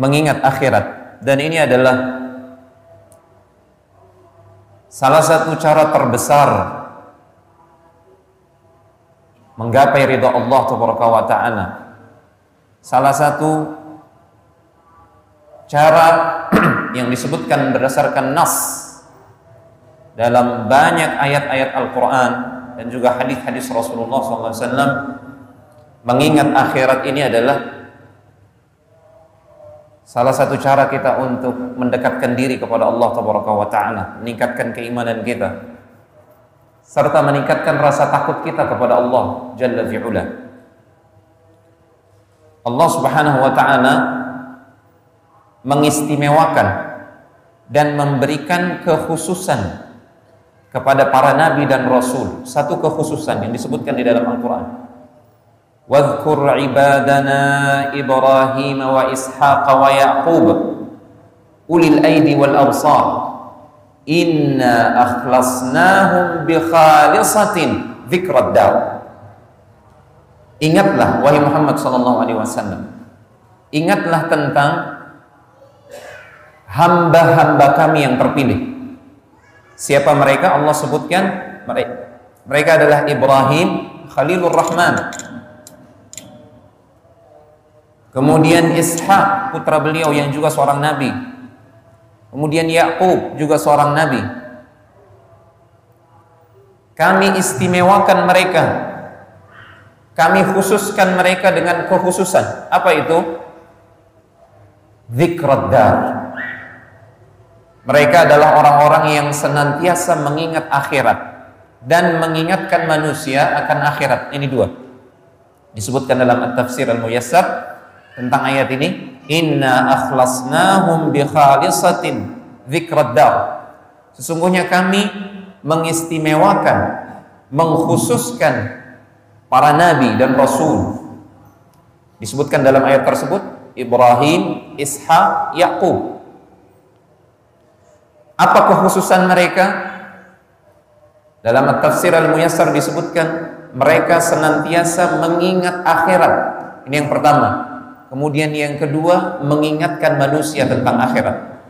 mengingat akhirat dan ini adalah salah satu cara terbesar menggapai ridha Allah taala. Salah satu cara yang disebutkan berdasarkan nas dalam banyak ayat-ayat Al-Quran dan juga hadis-hadis Rasulullah SAW mengingat akhirat ini adalah salah satu cara kita untuk mendekatkan diri kepada Allah Taala, meningkatkan keimanan kita, serta meningkatkan rasa takut kita kepada Allah Jalla fi'ula. Allah Subhanahu wa taala mengistimewakan dan memberikan kekhususan kepada para nabi dan rasul satu kekhususan yang disebutkan di dalam Al-Qur'an Ishaq wa Yaqub ulil aidi wal absar inna akhlasnahum bi khalisatin dzikrad dar Ingatlah wahai Muhammad sallallahu alaihi wasallam ingatlah tentang hamba-hamba kami yang terpilih. Siapa mereka? Allah sebutkan mereka. Mereka adalah Ibrahim Khalilur Rahman. Kemudian Ishak putra beliau yang juga seorang nabi. Kemudian Yakub juga seorang nabi. Kami istimewakan mereka. Kami khususkan mereka dengan kekhususan. Apa itu? Zikrad dar mereka adalah orang-orang yang senantiasa mengingat akhirat dan mengingatkan manusia akan akhirat. Ini dua. Disebutkan dalam At-Tafsir Al-Muyassar tentang ayat ini, "Inna akhlasnahum bi khalisatin dzikrad dar." Sesungguhnya kami mengistimewakan, mengkhususkan para nabi dan rasul. Disebutkan dalam ayat tersebut Ibrahim, Ishak, Yakub apa kekhususan mereka? Dalam tafsir Al-Muyassar disebutkan mereka senantiasa mengingat akhirat. Ini yang pertama. Kemudian yang kedua mengingatkan manusia tentang akhirat.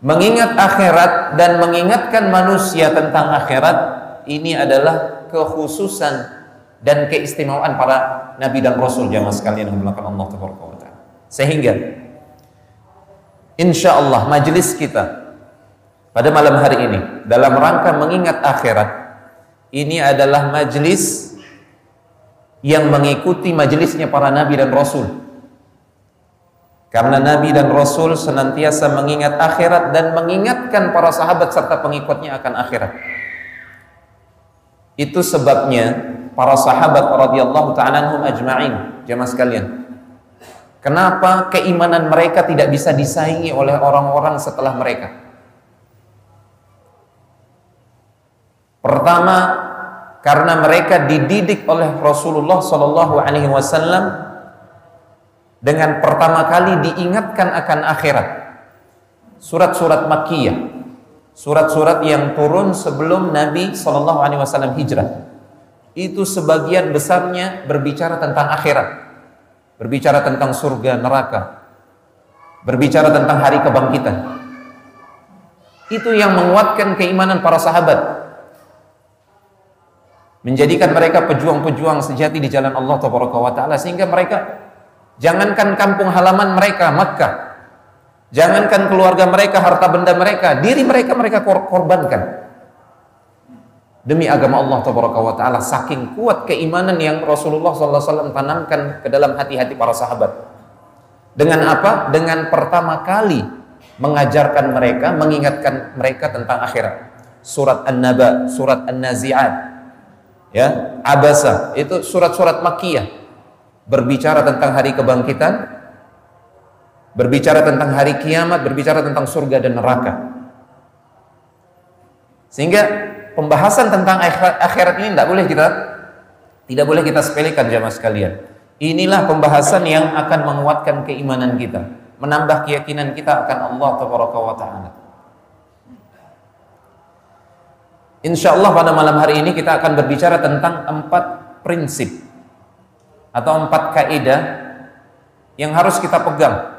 Mengingat akhirat dan mengingatkan manusia tentang akhirat ini adalah kekhususan dan keistimewaan para nabi dan rasul jamaah sekalian yang melakukan Allah taala. Sehingga insya Allah majelis kita pada malam hari ini dalam rangka mengingat akhirat ini adalah majelis yang mengikuti majelisnya para nabi dan rasul. Karena nabi dan rasul senantiasa mengingat akhirat dan mengingatkan para sahabat serta pengikutnya akan akhirat. Itu sebabnya para sahabat radhiyallahu ta'ala ajma'in jemaah sekalian. Kenapa keimanan mereka tidak bisa disaingi oleh orang-orang setelah mereka? Pertama, karena mereka dididik oleh Rasulullah Shallallahu Alaihi Wasallam dengan pertama kali diingatkan akan akhirat. Surat-surat Makkiyah, surat-surat yang turun sebelum Nabi Shallallahu Alaihi Wasallam hijrah, itu sebagian besarnya berbicara tentang akhirat berbicara tentang surga neraka, berbicara tentang hari kebangkitan. Itu yang menguatkan keimanan para sahabat. Menjadikan mereka pejuang-pejuang sejati di jalan Allah taala. Sehingga mereka jangankan kampung halaman mereka Makkah, jangankan keluarga mereka, harta benda mereka, diri mereka mereka korbankan. Demi agama Allah taala saking kuat keimanan yang Rasulullah SAW tanamkan ke dalam hati-hati para sahabat. Dengan apa? dengan pertama kali mengajarkan mereka mengingatkan mereka tentang akhirat. Surat An-Naba, surat An-Nazi'at ya, Abasa itu surat-surat Makkiyah berbicara tentang hari kebangkitan berbicara tentang hari kiamat berbicara tentang surga dan neraka sehingga pembahasan tentang akhirat ini tidak boleh kita tidak boleh kita sepelekan jamaah sekalian. Inilah pembahasan yang akan menguatkan keimanan kita, menambah keyakinan kita akan Allah taala. Insya Allah pada malam hari ini kita akan berbicara tentang empat prinsip atau empat kaidah yang harus kita pegang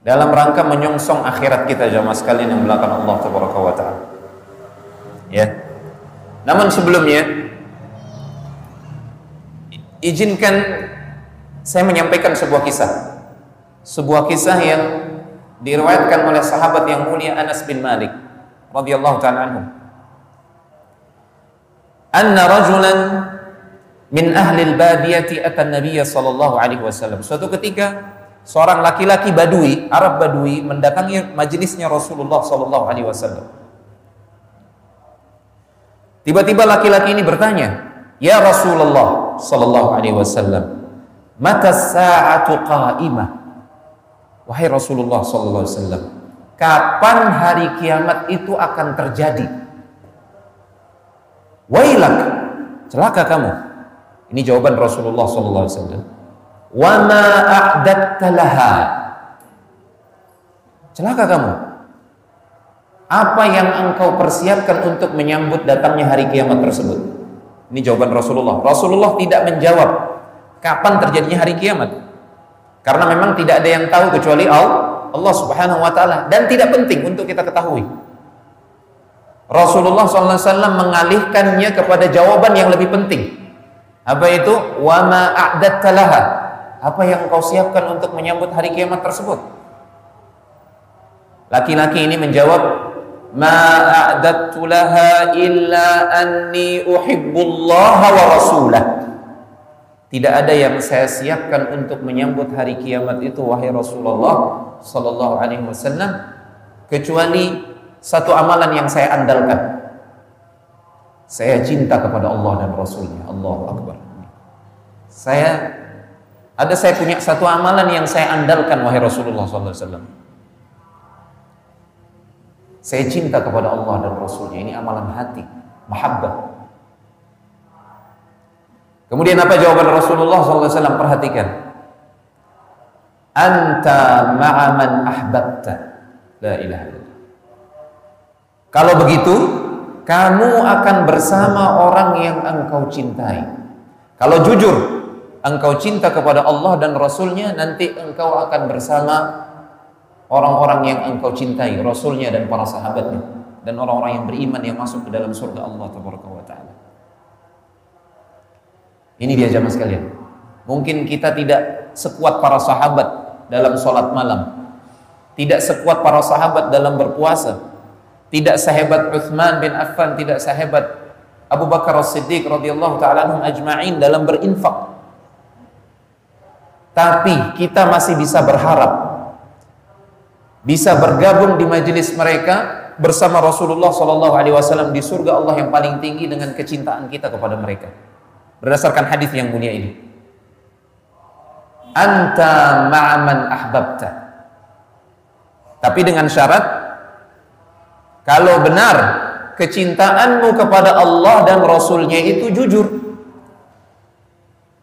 dalam rangka menyongsong akhirat kita jamaah sekalian yang belakang Allah taala. Ya. Namun sebelumnya izinkan saya menyampaikan sebuah kisah. Sebuah kisah yang diriwayatkan oleh sahabat yang mulia Anas bin Malik radhiyallahu taala anhu. Anna rajulan min ahli al-badiyati ata Nabiy sallallahu alaihi wasallam. Suatu ketika seorang laki-laki Badui, Arab Badui mendatangi majelisnya Rasulullah sallallahu alaihi wasallam. Tiba-tiba laki-laki ini bertanya, "Ya Rasulullah sallallahu alaihi wasallam, mata sa'atu qa'imah?" Wahai Rasulullah sallallahu alaihi wasallam, kapan hari kiamat itu akan terjadi? Wailak, celaka kamu. Ini jawaban Rasulullah sallallahu alaihi wasallam. Wa ma? Celaka kamu. Apa yang engkau persiapkan untuk menyambut datangnya hari kiamat tersebut? Ini jawaban Rasulullah. Rasulullah tidak menjawab kapan terjadinya hari kiamat. Karena memang tidak ada yang tahu kecuali Allah Subhanahu wa taala dan tidak penting untuk kita ketahui. Rasulullah SAW mengalihkannya kepada jawaban yang lebih penting. Apa itu? Wa ma. Apa yang kau siapkan untuk menyambut hari kiamat tersebut? Laki-laki ini menjawab, "Ma a'dattu laha illa anni uhibbullaha wa rasulah." Tidak ada yang saya siapkan untuk menyambut hari kiamat itu wahai Rasulullah sallallahu alaihi wasallam kecuali satu amalan yang saya andalkan. Saya cinta kepada Allah dan Rasulnya. Allah Akbar. Saya ada saya punya satu amalan yang saya andalkan wahai Rasulullah wasallam. Saya cinta kepada Allah dan Rasulnya. Ini amalan hati, mahabbah. Kemudian apa jawaban Rasulullah SAW? Perhatikan. Anta ma'aman ahbabta. La ilaha illallah. Kalau begitu, kamu akan bersama orang yang engkau cintai. Kalau jujur, engkau cinta kepada Allah dan Rasulnya, nanti engkau akan bersama orang-orang yang engkau cintai, Rasulnya dan para sahabatnya, dan orang-orang yang beriman yang masuk ke dalam surga Allah Taala. Ini dia jamaah sekalian. Mungkin kita tidak sekuat para sahabat dalam sholat malam. Tidak sekuat para sahabat dalam berpuasa. Tidak sehebat Uthman bin Affan, tidak sehebat Abu Bakar As-Siddiq radhiyallahu taala ajma'in dalam berinfak. Tapi kita masih bisa berharap bisa bergabung di majelis mereka bersama Rasulullah sallallahu alaihi wasallam di surga Allah yang paling tinggi dengan kecintaan kita kepada mereka berdasarkan hadis yang mulia ini. Anta ma'aman ahbabta. Tapi dengan syarat kalau benar kecintaanmu kepada Allah dan Rasulnya itu jujur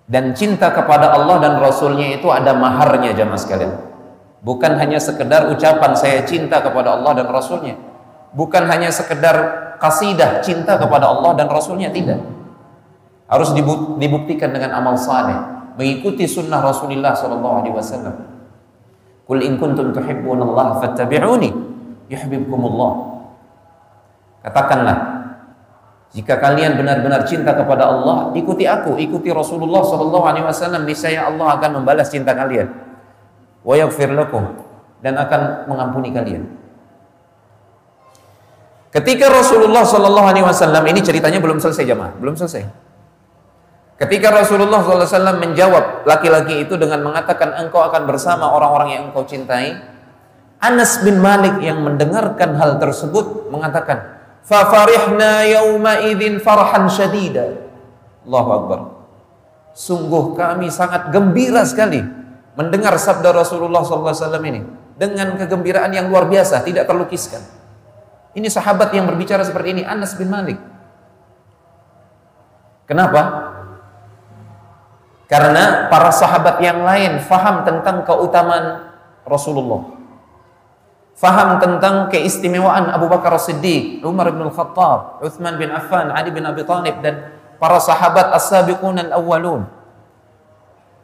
dan cinta kepada Allah dan Rasulnya itu ada maharnya jamaah sekalian bukan hanya sekedar ucapan saya cinta kepada Allah dan Rasulnya bukan hanya sekedar kasidah cinta kepada Allah dan Rasulnya tidak harus dibuktikan dengan amal saleh mengikuti sunnah Rasulullah sallallahu alaihi wasallam Qul in kuntum tuhibbunallaha fattabi'uni yuhibbukumullah Katakanlah jika kalian benar-benar cinta kepada Allah, ikuti aku, ikuti Rasulullah sallallahu alaihi wasallam, niscaya Allah akan membalas cinta kalian. Wa yaghfir lakum dan akan mengampuni kalian. Ketika Rasulullah sallallahu alaihi wasallam ini ceritanya belum selesai jemaah, belum selesai. Ketika Rasulullah SAW menjawab laki-laki itu dengan mengatakan engkau akan bersama orang-orang yang engkau cintai, Anas bin Malik yang mendengarkan hal tersebut mengatakan, "Fafarihna yauma idzin farhan syadida." Allahu Akbar. Sungguh kami sangat gembira sekali mendengar sabda Rasulullah SAW ini dengan kegembiraan yang luar biasa, tidak terlukiskan. Ini sahabat yang berbicara seperti ini, Anas bin Malik. Kenapa? Karena para sahabat yang lain faham tentang keutamaan Rasulullah. Faham tentang keistimewaan Abu Bakar As-Siddiq, Umar bin Al-Khattab, Uthman bin Affan, Ali bin Abi Thalib dan para sahabat as-sabiqun al-awwalun.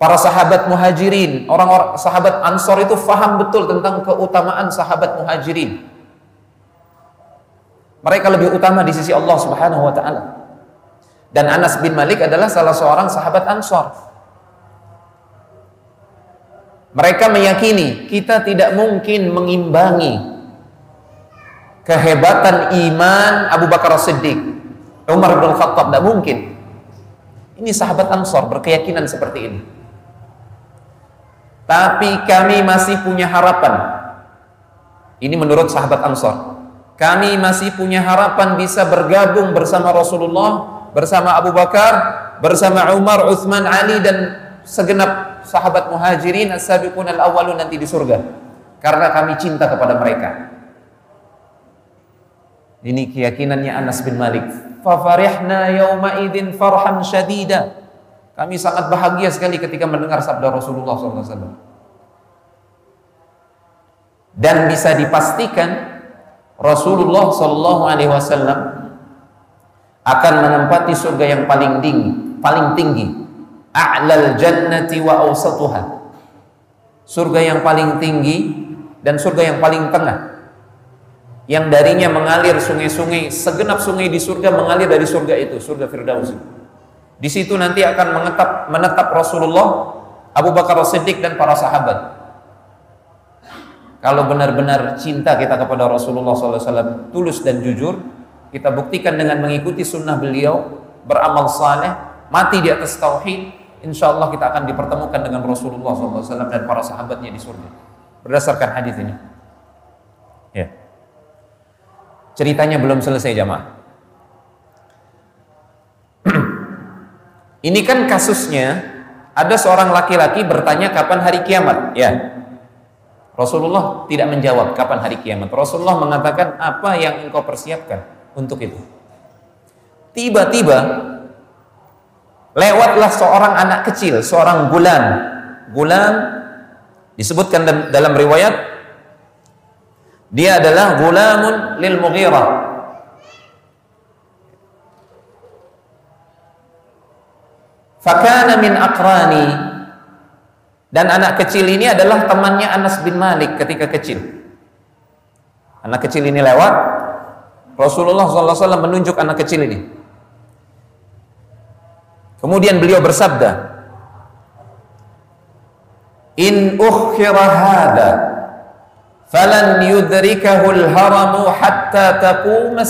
para sahabat muhajirin, orang-orang sahabat ansor itu faham betul tentang keutamaan sahabat muhajirin. Mereka lebih utama di sisi Allah Subhanahu wa taala. Dan Anas bin Malik adalah salah seorang sahabat ansor. Mereka meyakini kita tidak mungkin mengimbangi kehebatan iman Abu Bakar Siddiq, Umar bin Khattab, tidak mungkin. Ini sahabat Ansor berkeyakinan seperti ini. Tapi kami masih punya harapan. Ini menurut sahabat Ansor. Kami masih punya harapan bisa bergabung bersama Rasulullah, bersama Abu Bakar, bersama Umar, Uthman, Ali dan segenap sahabat muhajirin as-sabiqun al-awwalun nanti di surga. Karena kami cinta kepada mereka. Ini keyakinannya Anas bin Malik. Fafarihna yawma idin farhan syadida. Kami sangat bahagia sekali ketika mendengar sabda Rasulullah SAW. Dan bisa dipastikan Rasulullah SAW akan menempati surga yang paling tinggi, paling tinggi. A'lal jannati wa awsatuha. Surga yang paling tinggi dan surga yang paling tengah. Yang darinya mengalir sungai-sungai, segenap sungai di surga mengalir dari surga itu, surga Firdaus. Di situ nanti akan menetap menetap Rasulullah, Abu Bakar Siddiq dan para sahabat. Kalau benar-benar cinta kita kepada Rasulullah SAW tulus dan jujur, kita buktikan dengan mengikuti sunnah beliau, beramal saleh, mati di atas tauhid, insya Allah kita akan dipertemukan dengan Rasulullah SAW dan para sahabatnya di surga. Berdasarkan hadis ini. Ya. Ceritanya belum selesai jamaah. Ini kan kasusnya ada seorang laki-laki bertanya kapan hari kiamat, ya. Rasulullah tidak menjawab kapan hari kiamat. Rasulullah mengatakan apa yang engkau persiapkan untuk itu. Tiba-tiba lewatlah seorang anak kecil, seorang gulam. Gulam disebutkan dalam riwayat dia adalah gulamun lil Mughirah Fakana min akrani dan anak kecil ini adalah temannya Anas bin Malik ketika kecil. Anak kecil ini lewat, Rasulullah SAW menunjuk anak kecil ini. Kemudian beliau bersabda, In ukhira hada falan yudrikahul haramu hatta taqum.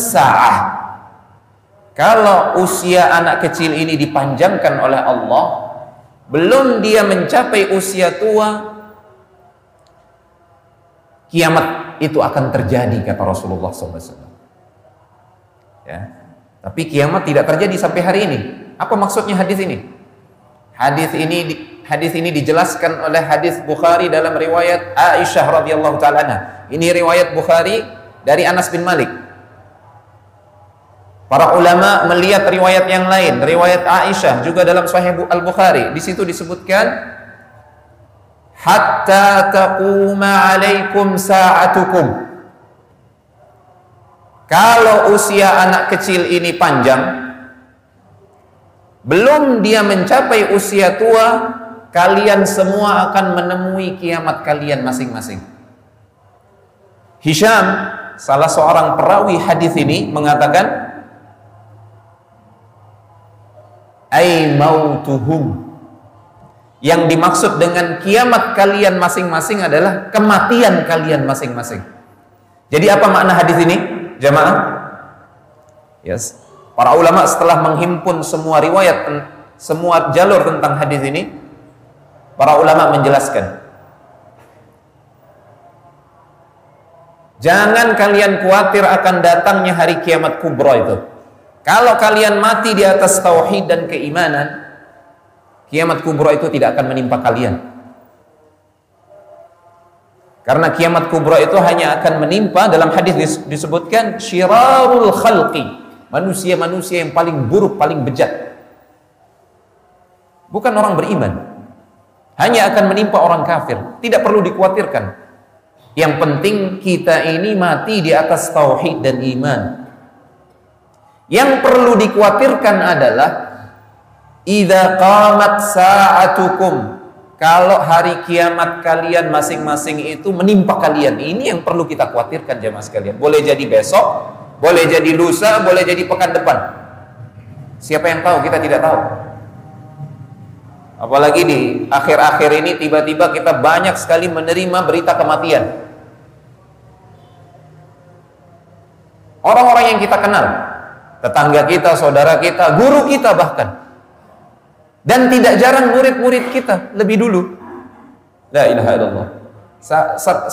Kalau usia anak kecil ini dipanjangkan oleh Allah, belum dia mencapai usia tua, kiamat itu akan terjadi kata Rasulullah SAW. Ya. Tapi kiamat tidak terjadi sampai hari ini. Apa maksudnya hadis ini? Hadis ini hadis ini dijelaskan oleh hadis Bukhari dalam riwayat Aisyah radhiyallahu taala Ini riwayat Bukhari dari Anas bin Malik. Para ulama melihat riwayat yang lain, riwayat Aisyah juga dalam Sahih Al-Bukhari. Di situ disebutkan hatta taquma alaikum sa'atukum. Kalau usia anak kecil ini panjang, belum dia mencapai usia tua, kalian semua akan menemui kiamat kalian masing-masing. Hisham, salah seorang perawi hadis ini mengatakan, ay mautuhum. Yang dimaksud dengan kiamat kalian masing-masing adalah kematian kalian masing-masing. Jadi apa makna hadis ini jamaah? Yes para ulama setelah menghimpun semua riwayat semua jalur tentang hadis ini para ulama menjelaskan jangan kalian khawatir akan datangnya hari kiamat kubra itu kalau kalian mati di atas tauhid dan keimanan, kiamat kubra itu tidak akan menimpa kalian. Karena kiamat kubra itu hanya akan menimpa dalam hadis disebutkan syirarul khalqi, manusia-manusia yang paling buruk, paling bejat. Bukan orang beriman. Hanya akan menimpa orang kafir, tidak perlu dikhawatirkan. Yang penting kita ini mati di atas tauhid dan iman. Yang perlu dikhawatirkan adalah idza qamat sa'atukum kalau hari kiamat kalian masing-masing itu menimpa kalian. Ini yang perlu kita khawatirkan jemaah sekalian. Boleh jadi besok, boleh jadi lusa, boleh jadi pekan depan. Siapa yang tahu? Kita tidak tahu. Apalagi di akhir-akhir ini tiba-tiba kita banyak sekali menerima berita kematian. Orang-orang yang kita kenal, tetangga kita, saudara kita, guru kita bahkan. Dan tidak jarang murid-murid kita lebih dulu. La ilaha illallah.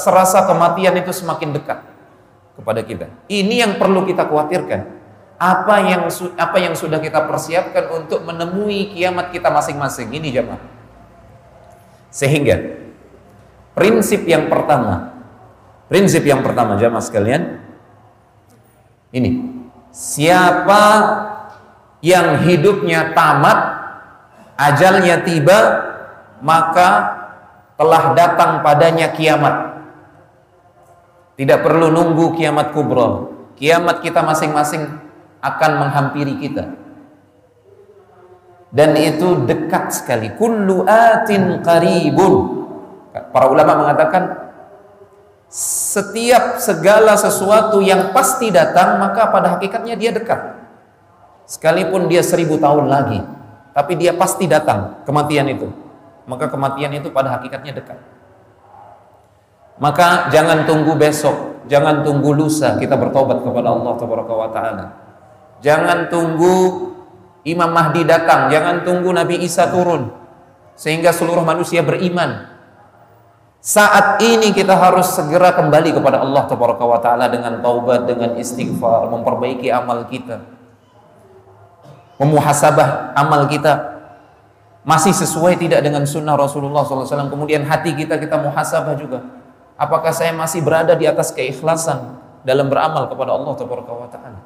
Serasa kematian itu semakin dekat kepada kita. Ini yang perlu kita khawatirkan. Apa yang apa yang sudah kita persiapkan untuk menemui kiamat kita masing-masing. Ini jemaah. Sehingga prinsip yang pertama, prinsip yang pertama jemaah sekalian, ini siapa yang hidupnya tamat ajalnya tiba maka telah datang padanya kiamat tidak perlu nunggu kiamat kubro. Kiamat kita masing-masing akan menghampiri kita. Dan itu dekat sekali. Kullu atin qaribun. Para ulama mengatakan setiap segala sesuatu yang pasti datang maka pada hakikatnya dia dekat. Sekalipun dia seribu tahun lagi tapi dia pasti datang kematian itu. Maka kematian itu pada hakikatnya dekat. Maka jangan tunggu besok, jangan tunggu lusa kita bertobat kepada Allah taala. Jangan tunggu Imam Mahdi datang, jangan tunggu Nabi Isa turun. Sehingga seluruh manusia beriman. Saat ini kita harus segera kembali kepada Allah taala dengan taubat, dengan istighfar, memperbaiki amal kita. Memuhasabah amal kita. Masih sesuai tidak dengan sunnah Rasulullah SAW kemudian hati kita kita muhasabah juga apakah saya masih berada di atas keikhlasan dalam beramal kepada Allah Taala?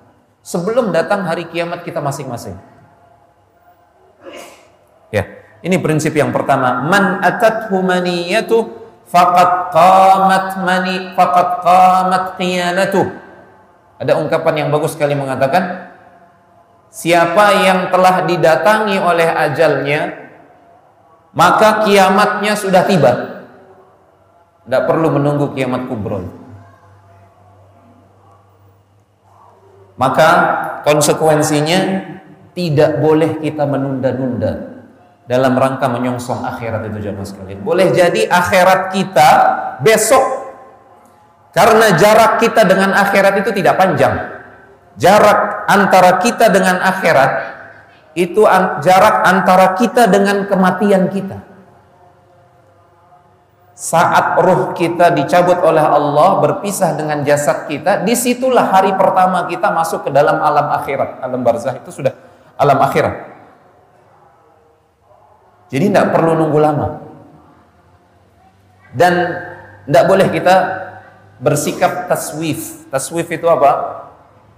Sebelum datang hari kiamat kita masing-masing. Ya ini prinsip yang pertama. Man atat humaniyatu faqad qamat mani faqad qamat qiyalatuh ada ungkapan yang bagus sekali mengatakan Siapa yang telah didatangi oleh ajalnya Maka kiamatnya sudah tiba Tidak perlu menunggu kiamat kubro Maka konsekuensinya Tidak boleh kita menunda-nunda Dalam rangka menyongsong akhirat itu jamaah sekalian. Boleh jadi akhirat kita besok. Karena jarak kita dengan akhirat itu tidak panjang. Jarak antara kita dengan akhirat itu jarak antara kita dengan kematian kita. Saat ruh kita dicabut oleh Allah berpisah dengan jasad kita, di situlah hari pertama kita masuk ke dalam alam akhirat. Alam barzah itu sudah alam akhirat. Jadi tidak perlu nunggu lama. Dan tidak boleh kita bersikap taswif. Taswif itu apa?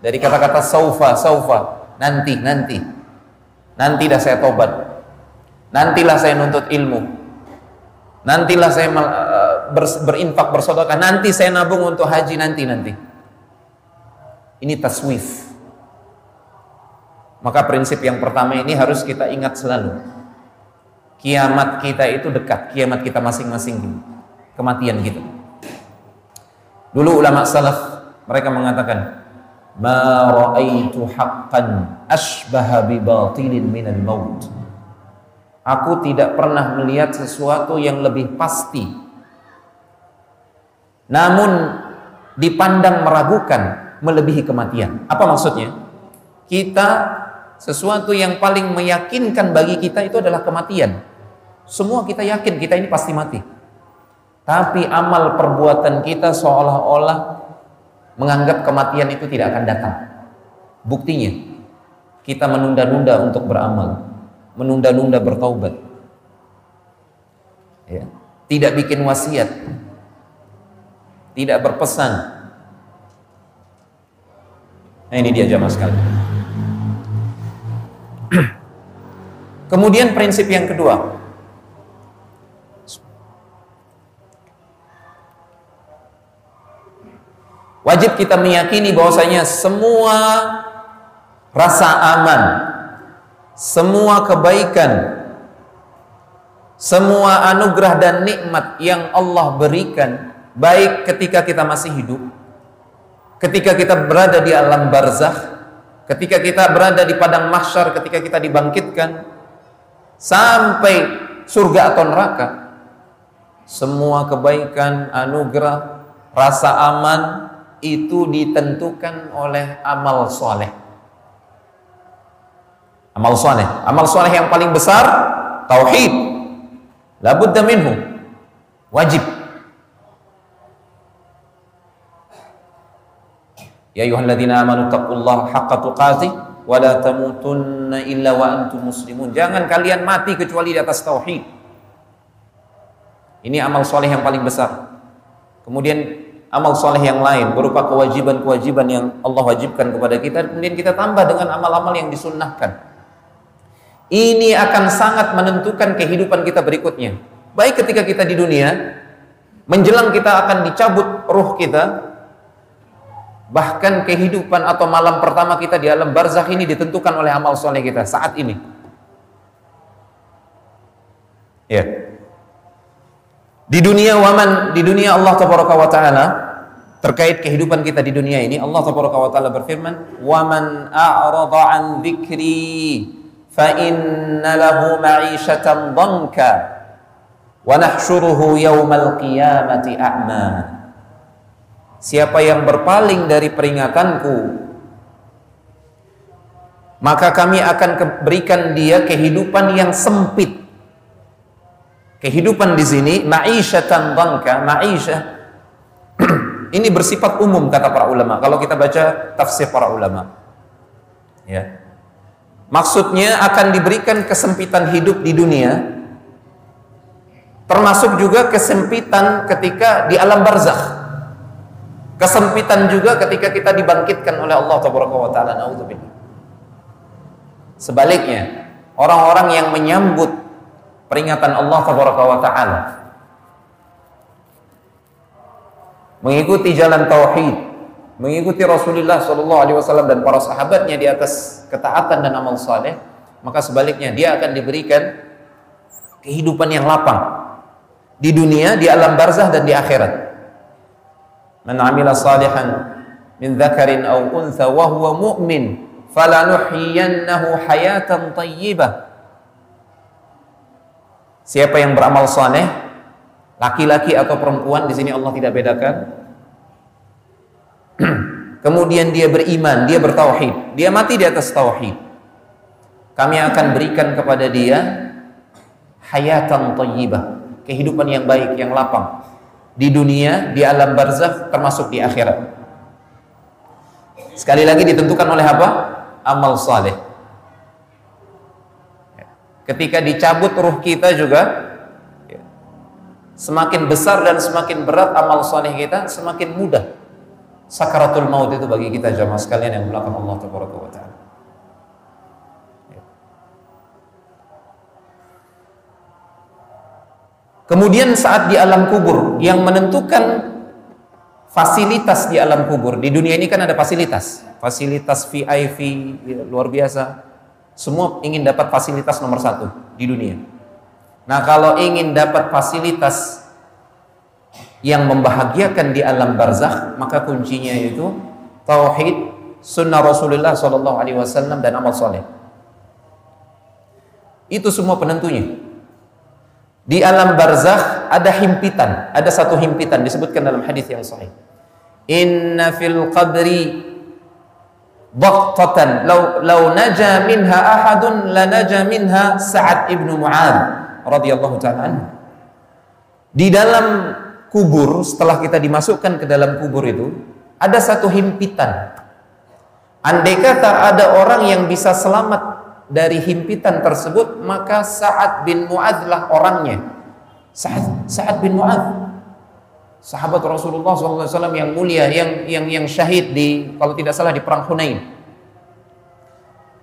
Dari kata-kata saufa, saufa, nanti, nanti. Nanti dah saya tobat. Nantilah saya nuntut ilmu. Nantilah saya eh, berinfak bersedekah. Nanti saya nabung untuk haji nanti nanti. Ini taswif. Maka prinsip yang pertama ini harus kita ingat selalu. Kiamat kita itu dekat, kiamat kita masing-masing kematian kita. Dulu ulama salaf mereka mengatakan, ma ra'aitu haqqan asbaha bi batilin minal maut aku tidak pernah melihat sesuatu yang lebih pasti. Namun dipandang meragukan melebihi kematian. Apa maksudnya? Kita sesuatu yang paling meyakinkan bagi kita itu adalah kematian. Semua kita yakin kita ini pasti mati. Tapi amal perbuatan kita seolah-olah menganggap kematian itu tidak akan datang. Buktinya, kita menunda-nunda untuk beramal, menunda-nunda bertaubat. Ya. Tidak bikin wasiat, tidak berpesan. Nah ini dia jamaah sekali. Kemudian prinsip yang kedua, Wajib kita meyakini bahwasanya semua rasa aman, semua kebaikan, semua anugerah dan nikmat yang Allah berikan baik ketika kita masih hidup ketika kita berada di alam barzakh ketika kita berada di padang mahsyar ketika kita dibangkitkan sampai surga atau neraka semua kebaikan anugerah rasa aman itu ditentukan oleh amal soleh amal soleh amal soleh yang paling besar tauhid labudda minhu wajib Ya ayyuhalladzina amanu taqullaha haqqa tuqatih wa la tamutunna illa wa antum muslimun. Jangan kalian mati kecuali di atas tauhid. Ini amal soleh yang paling besar. Kemudian amal soleh yang lain berupa kewajiban-kewajiban yang Allah wajibkan kepada kita. Kemudian kita tambah dengan amal-amal yang disunnahkan. Ini akan sangat menentukan kehidupan kita berikutnya. Baik ketika kita di dunia, menjelang kita akan dicabut ruh kita, Bahkan kehidupan atau malam pertama kita di alam barzakh ini ditentukan oleh amal soleh kita saat ini. Ya. Di dunia waman, di dunia Allah tabaraka wa taala terkait kehidupan kita di dunia ini Allah tabaraka wa taala berfirman, "Waman a'rada an lahu ma'isyatan dhanka wa nahsyuruhu yaumal qiyamati a'ma." Siapa yang berpaling dari peringatanku maka kami akan berikan dia kehidupan yang sempit. Kehidupan di sini ma'isyatan dhanka, ma'isyah ini bersifat umum kata para ulama. Kalau kita baca tafsir para ulama. Ya. Maksudnya akan diberikan kesempitan hidup di dunia termasuk juga kesempitan ketika di alam barzakh Kesempitan juga ketika kita dibangkitkan oleh Allah taala. Sebaliknya, orang-orang yang menyambut peringatan Allah taala mengikuti jalan tauhid, mengikuti Rasulullah sallallahu alaihi wasallam dan para sahabatnya di atas ketaatan dan amal saleh, maka sebaliknya dia akan diberikan kehidupan yang lapang di dunia, di alam barzah dan di akhirat. Man amila salihan min dzakarin aw untha wa huwa mu'min falanuhyiyannahu hayatan thayyibah. Siapa yang beramal saleh, laki-laki atau perempuan di sini Allah tidak bedakan. Kemudian dia beriman, dia bertauhid, dia mati di atas tauhid. Kami akan berikan kepada dia hayatan thayyibah, kehidupan yang baik, yang lapang di dunia, di alam barzakh termasuk di akhirat. Sekali lagi ditentukan oleh apa? Amal saleh. Ketika dicabut ruh kita juga ya, semakin besar dan semakin berat amal saleh kita, semakin mudah sakaratul maut itu bagi kita jamaah sekalian yang melakukan Allah taala. Kemudian saat di alam kubur yang menentukan fasilitas di alam kubur di dunia ini kan ada fasilitas, fasilitas VIP luar biasa. Semua ingin dapat fasilitas nomor satu di dunia. Nah kalau ingin dapat fasilitas yang membahagiakan di alam barzakh maka kuncinya itu tauhid, sunnah Rasulullah Shallallahu Alaihi Wasallam dan amal soleh. Itu semua penentunya. Di alam barzakh ada himpitan, ada satu himpitan disebutkan dalam hadis yang sahih. Inna fil qabri dhaqtatan law law naja minha ahadun lanaja minha Sa'ad ibnu Mu'ad radhiyallahu taala Di dalam kubur setelah kita dimasukkan ke dalam kubur itu ada satu himpitan. Andai kata ada orang yang bisa selamat dari himpitan tersebut maka Sa'ad bin Mu'adz lah orangnya. Sa'ad, Sa'ad bin Mu'adz. Sahabat Rasulullah SAW yang mulia yang yang yang syahid di kalau tidak salah di perang Hunain.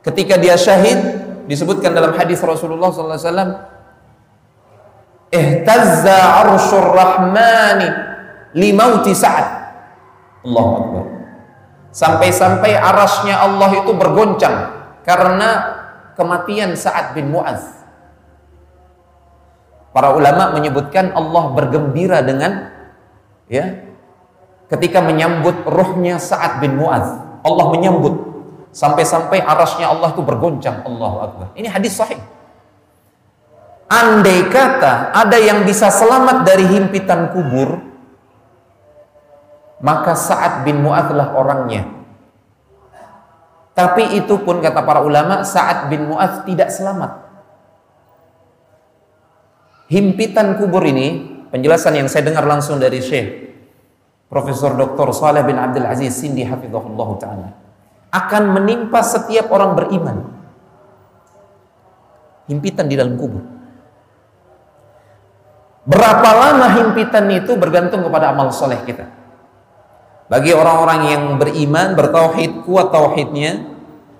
Ketika dia syahid disebutkan dalam hadis Rasulullah SAW ihtazza arsyur rahmani limauti Sa'ad Allah Akbar sampai-sampai arasnya Allah itu bergoncang karena kematian Sa'ad bin Mu'az. Para ulama menyebutkan Allah bergembira dengan ya ketika menyambut ruhnya Sa'ad bin Mu'adz. Allah menyambut sampai-sampai arasnya Allah itu bergoncang. Allahu Akbar. Ini hadis sahih. Andai kata ada yang bisa selamat dari himpitan kubur, maka Sa'ad bin Mu'adzlah orangnya. Tapi itu pun kata para ulama, Sa'ad bin Mu'adz tidak selamat. Himpitan kubur ini, penjelasan yang saya dengar langsung dari Syekh Profesor Dr. Saleh bin Abdul Aziz Sindi hafizahullah taala akan menimpa setiap orang beriman. Himpitan di dalam kubur. Berapa lama himpitan itu bergantung kepada amal soleh kita. Bagi orang-orang yang beriman, bertauhid, kuat tauhidnya,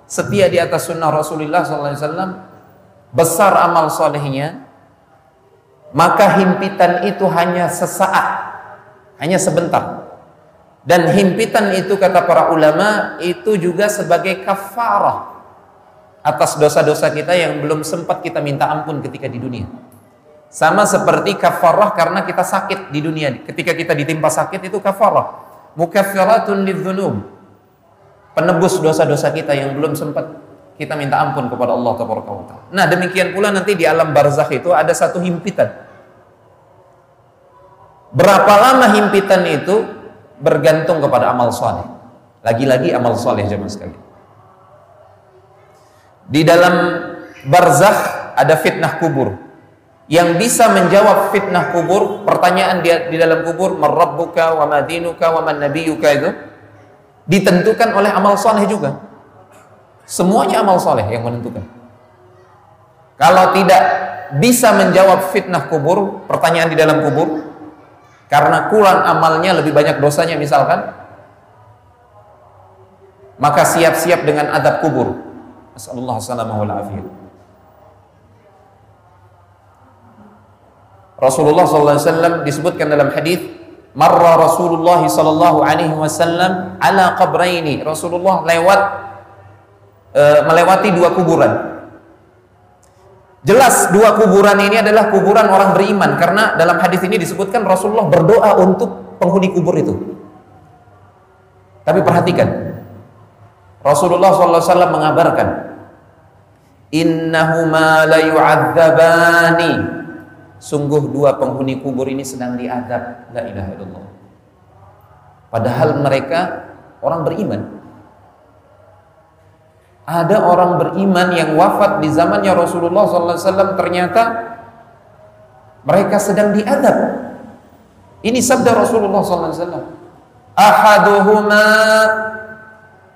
setia di atas sunnah Rasulullah SAW, besar amal solehnya, maka himpitan itu hanya sesaat, hanya sebentar. Dan himpitan itu kata para ulama itu juga sebagai kafarah atas dosa-dosa kita yang belum sempat kita minta ampun ketika di dunia. Sama seperti kafarah karena kita sakit di dunia. Ketika kita ditimpa sakit itu kafarah. Mukaffiratun lidzunub. Penebus dosa-dosa kita yang belum sempat kita minta ampun kepada Allah Taala. Nah, demikian pula nanti di alam barzakh itu ada satu himpitan. Berapa lama himpitan itu bergantung kepada amal soleh. Lagi-lagi amal soleh zaman sekali. Di dalam barzakh ada fitnah kubur. Yang bisa menjawab fitnah kubur, pertanyaan dia di dalam kubur, marabbuka wa madinuka wa man nabiyuka itu ditentukan oleh amal soleh juga. Semuanya amal soleh yang menentukan. Kalau tidak bisa menjawab fitnah kubur, pertanyaan di dalam kubur, karena kurang amalnya lebih banyak dosanya misalkan, maka siap-siap dengan adab kubur. Assalamualaikum Rasulullah SAW disebutkan dalam hadis marra Rasulullah sallallahu alaihi wasallam ala qabraini. Rasulullah lewat e, melewati dua kuburan. Jelas dua kuburan ini adalah kuburan orang beriman karena dalam hadis ini disebutkan Rasulullah berdoa untuk penghuni kubur itu. Tapi perhatikan Rasulullah SAW mengabarkan innahuma la yu'adzabani sungguh dua penghuni kubur ini sedang diadab. La ilaha illallah. Padahal mereka orang beriman. Ada orang beriman yang wafat di zamannya Rasulullah SAW ternyata mereka sedang diadab. Ini sabda Rasulullah SAW ahaduhuma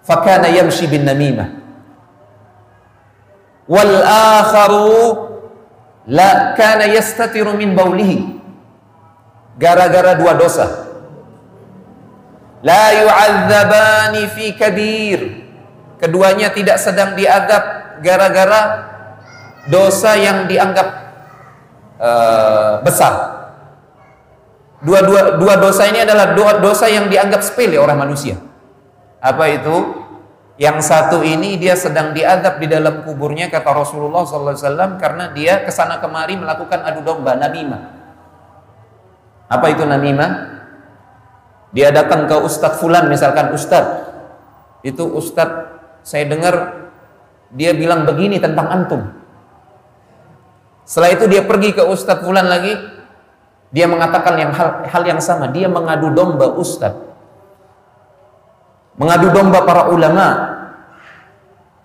fakana yamshi bin namimah. Wal akharu la kana yastatiru min baulihi. Gara-gara dua dosa. La yu'adzabani fi kabir keduanya tidak sedang diadab gara-gara dosa yang dianggap uh, besar. Dua, dua, dua dosa ini adalah dua dosa yang dianggap sepele orang manusia. Apa itu yang satu ini dia sedang diadab di dalam kuburnya kata Rasulullah SAW karena dia ke sana kemari melakukan adu domba namimah. Apa itu namimah? Dia datang ke Ustadz Fulan misalkan Ustadz itu Ustadz saya dengar dia bilang begini tentang antum. Setelah itu dia pergi ke Ustadz Fulan lagi dia mengatakan yang hal, hal yang sama dia mengadu domba Ustadz mengadu domba para ulama.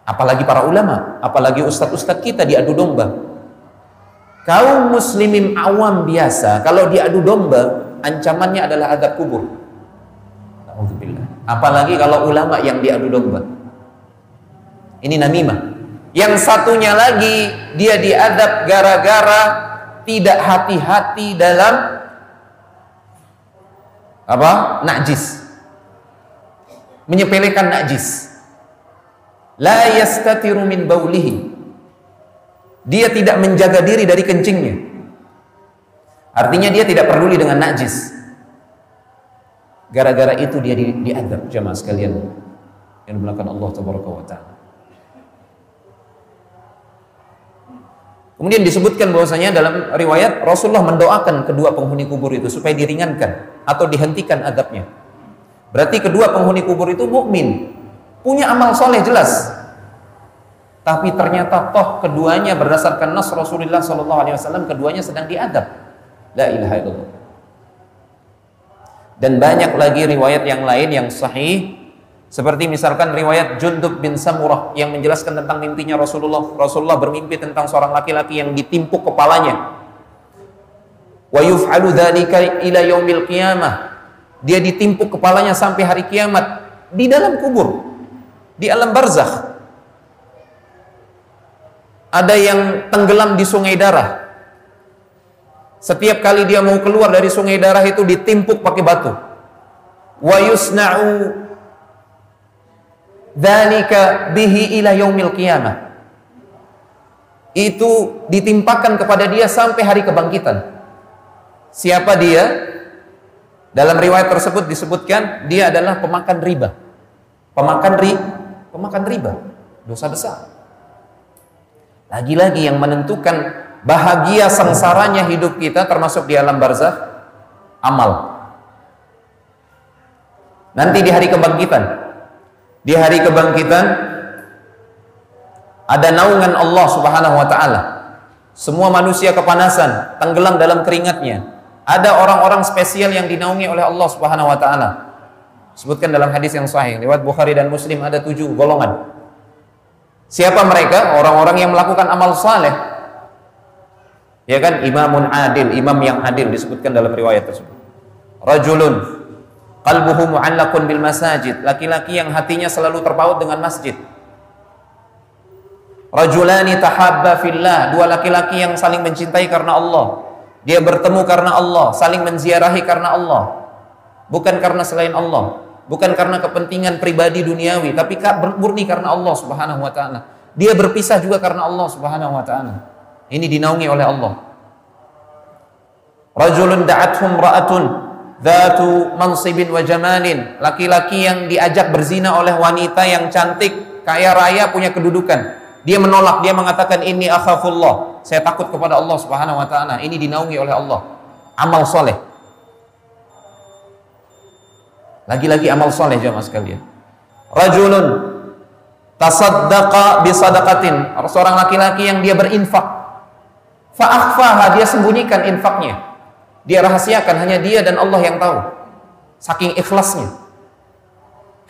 Apalagi para ulama apalagi ustadz-ustadz kita diadu domba. Kaum muslimin awam biasa kalau diadu domba ancamannya adalah adab kubur. Apalagi kalau ulama yang diadu domba. Ini namimah. Yang satunya lagi dia diadab gara-gara tidak hati-hati dalam apa? najis menyepelekan najis. La yastatiru min baulihi. Dia tidak menjaga diri dari kencingnya. Artinya dia tidak peduli dengan najis. Gara-gara itu dia di, diadab jemaah sekalian yang dimulakan Allah tabaraka wa taala. Kemudian disebutkan bahwasanya dalam riwayat Rasulullah mendoakan kedua penghuni kubur itu supaya diringankan atau dihentikan adabnya. Berarti kedua penghuni kubur itu mukmin, punya amal soleh jelas. Tapi ternyata toh keduanya berdasarkan nas Rasulullah Shallallahu Alaihi Wasallam keduanya sedang diadab. La ilaha illallah. Dan banyak lagi riwayat yang lain yang sahih seperti misalkan riwayat Jundub bin Samurah yang menjelaskan tentang mimpinya Rasulullah. Rasulullah bermimpi tentang seorang laki-laki yang ditimpuk kepalanya. Dia ditimpuk kepalanya sampai hari kiamat di dalam kubur, di alam barzakh. Ada yang tenggelam di sungai darah. Setiap kali dia mau keluar dari sungai darah itu ditimpuk pakai batu. Wa yusna'u dzalika bihi ila yaumil qiyamah. Itu ditimpakan kepada dia sampai hari kebangkitan. Siapa dia? Dalam riwayat tersebut disebutkan dia adalah pemakan riba. Pemakan ri, pemakan riba. Dosa besar. Lagi-lagi yang menentukan bahagia sengsaranya hidup kita termasuk di alam barzakh amal. Nanti di hari kebangkitan di hari kebangkitan ada naungan Allah Subhanahu wa taala. Semua manusia kepanasan, tenggelam dalam keringatnya. Ada orang-orang spesial yang dinaungi oleh Allah Subhanahu wa taala. Sebutkan dalam hadis yang sahih lewat Bukhari dan Muslim ada tujuh golongan. Siapa mereka? Orang-orang yang melakukan amal saleh. Ya kan? Imamun adil, imam yang adil disebutkan dalam riwayat tersebut. Rajulun qalbuhu mu'allaqun bil masajid laki-laki yang hatinya selalu terpaut dengan masjid rajulani tahabba fillah dua laki-laki yang saling mencintai karena Allah dia bertemu karena Allah saling menziarahi karena Allah. Bukan karena selain Allah. Bukan karena kepentingan pribadi duniawi tapi murni karena Allah Subhanahu wa taala. Dia berpisah juga karena Allah Subhanahu wa taala. Ini dinaungi oleh Allah. Rajulun da'athum ra'atun Dhatu mansibin wa jamalin. Laki-laki yang diajak berzina oleh wanita yang cantik, kaya raya, punya kedudukan. Dia menolak, dia mengatakan ini akhafullah. Saya takut kepada Allah Subhanahu wa taala. Ini dinaungi oleh Allah. Amal soleh. Lagi-lagi amal soleh jemaah sekalian. Rajulun tasaddaqa bisadaqatin. Seorang laki-laki yang dia berinfak. Fa'akhfaha, dia sembunyikan infaknya dia rahasiakan hanya dia dan Allah yang tahu. Saking ikhlasnya.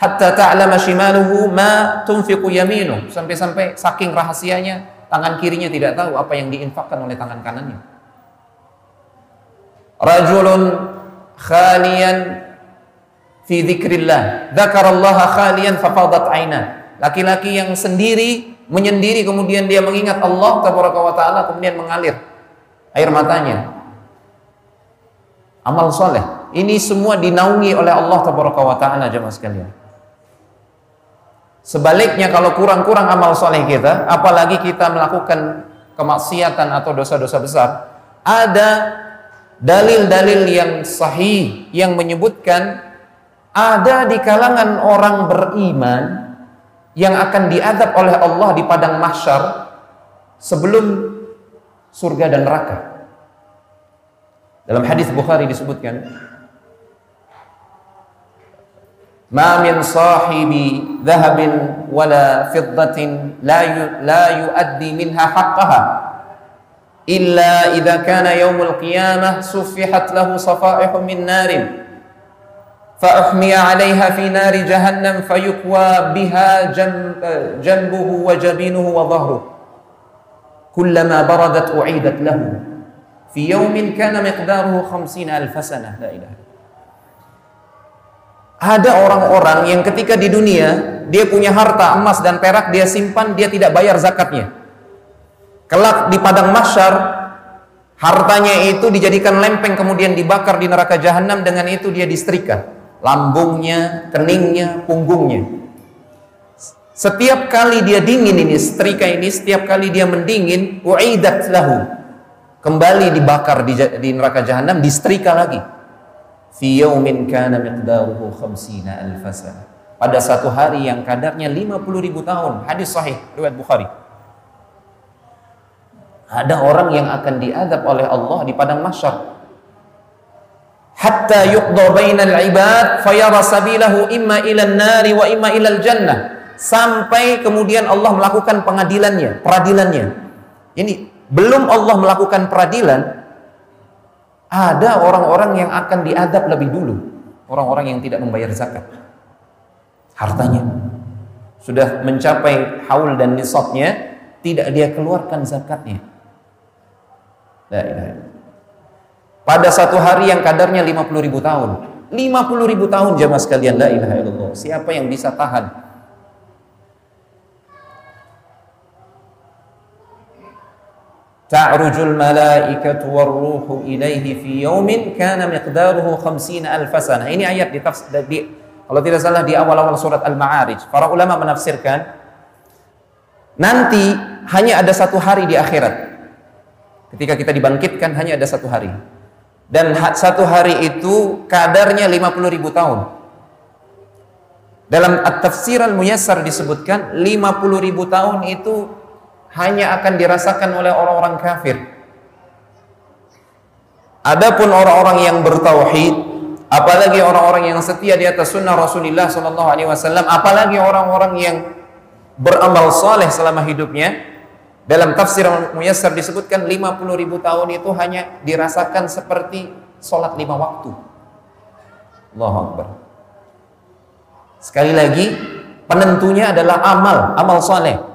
Hatta ta'lama shimaluhu ma tunfiqu yaminu. Sampai-sampai saking rahasianya tangan kirinya tidak tahu apa yang diinfakkan oleh tangan kanannya. Rajulun khalian fi dzikrillah. Dzakarallaha khalian fafadat aina. Laki-laki yang sendiri menyendiri kemudian dia mengingat Allah taala kemudian mengalir air matanya amal soleh. Ini semua dinaungi oleh Allah Taala jemaah sekalian. Sebaliknya kalau kurang-kurang amal soleh kita, apalagi kita melakukan kemaksiatan atau dosa-dosa besar, ada dalil-dalil yang sahih yang menyebutkan ada di kalangan orang beriman yang akan diadab oleh Allah di padang mahsyar sebelum surga dan neraka. Dalam hadis Bukhari disebutkan ما من صاحب ذهب ولا فضة لا لا يؤدي منها حقها. إلا إذا كان يوم القيامة سفحت له صفائح من نار فأحمي عليها في نار جهنم فيكوى بها جنب جنبه وجبينه وظهره. كلما بردت أعيدت له. في يوم كان مقداره خمسين ألف سنة. لا إله إلا ada orang-orang yang ketika di dunia dia punya harta emas dan perak dia simpan dia tidak bayar zakatnya. Kelak di padang mahsyar hartanya itu dijadikan lempeng kemudian dibakar di neraka jahanam dengan itu dia disetrika. Lambungnya, keningnya, punggungnya. Setiap kali dia dingin ini setrika ini setiap kali dia mendingin uidat lahu. Kembali dibakar di, neraka jahanam disetrika lagi fi yaumin kana miqdaruhu khamsina alfasana pada satu hari yang kadarnya 50 ribu tahun hadis sahih riwayat Bukhari Ada orang yang akan diadab oleh Allah di padang mahsyar. Hatta yuqda bainal ibad fayara sabilahu imma ila nari wa imma ila jannah. Sampai kemudian Allah melakukan pengadilannya, peradilannya. Ini belum Allah melakukan peradilan, ada orang-orang yang akan diadab lebih dulu. Orang-orang yang tidak membayar zakat. Hartanya sudah mencapai haul dan nisabnya, tidak dia keluarkan zakatnya. Pada satu hari yang kadarnya 50 ribu tahun. 50 ribu tahun jamaah sekalian. La ilaha illallah. Siapa yang bisa tahan? Ta'rujul malaikatu warruhu ilaihi fi yaumin kana miqdaruhu 50 alf sanah. Ini ayat di, di kalau tidak salah di awal-awal surat Al-Ma'arij. Para ulama menafsirkan nanti hanya ada satu hari di akhirat Ketika kita dibangkitkan hanya ada satu hari. Dan satu hari itu kadarnya 50 ribu tahun. Dalam At-Tafsir Al-Muyassar disebutkan 50 ribu tahun itu hanya akan dirasakan oleh orang-orang kafir. Adapun orang-orang yang bertauhid, apalagi orang-orang yang setia di atas sunnah Rasulullah Sallallahu Alaihi Wasallam, apalagi orang-orang yang beramal soleh selama hidupnya, dalam tafsir Muyassar disebutkan 50 ribu tahun itu hanya dirasakan seperti sholat lima waktu. Allahu Akbar. Sekali lagi, penentunya adalah amal, amal soleh.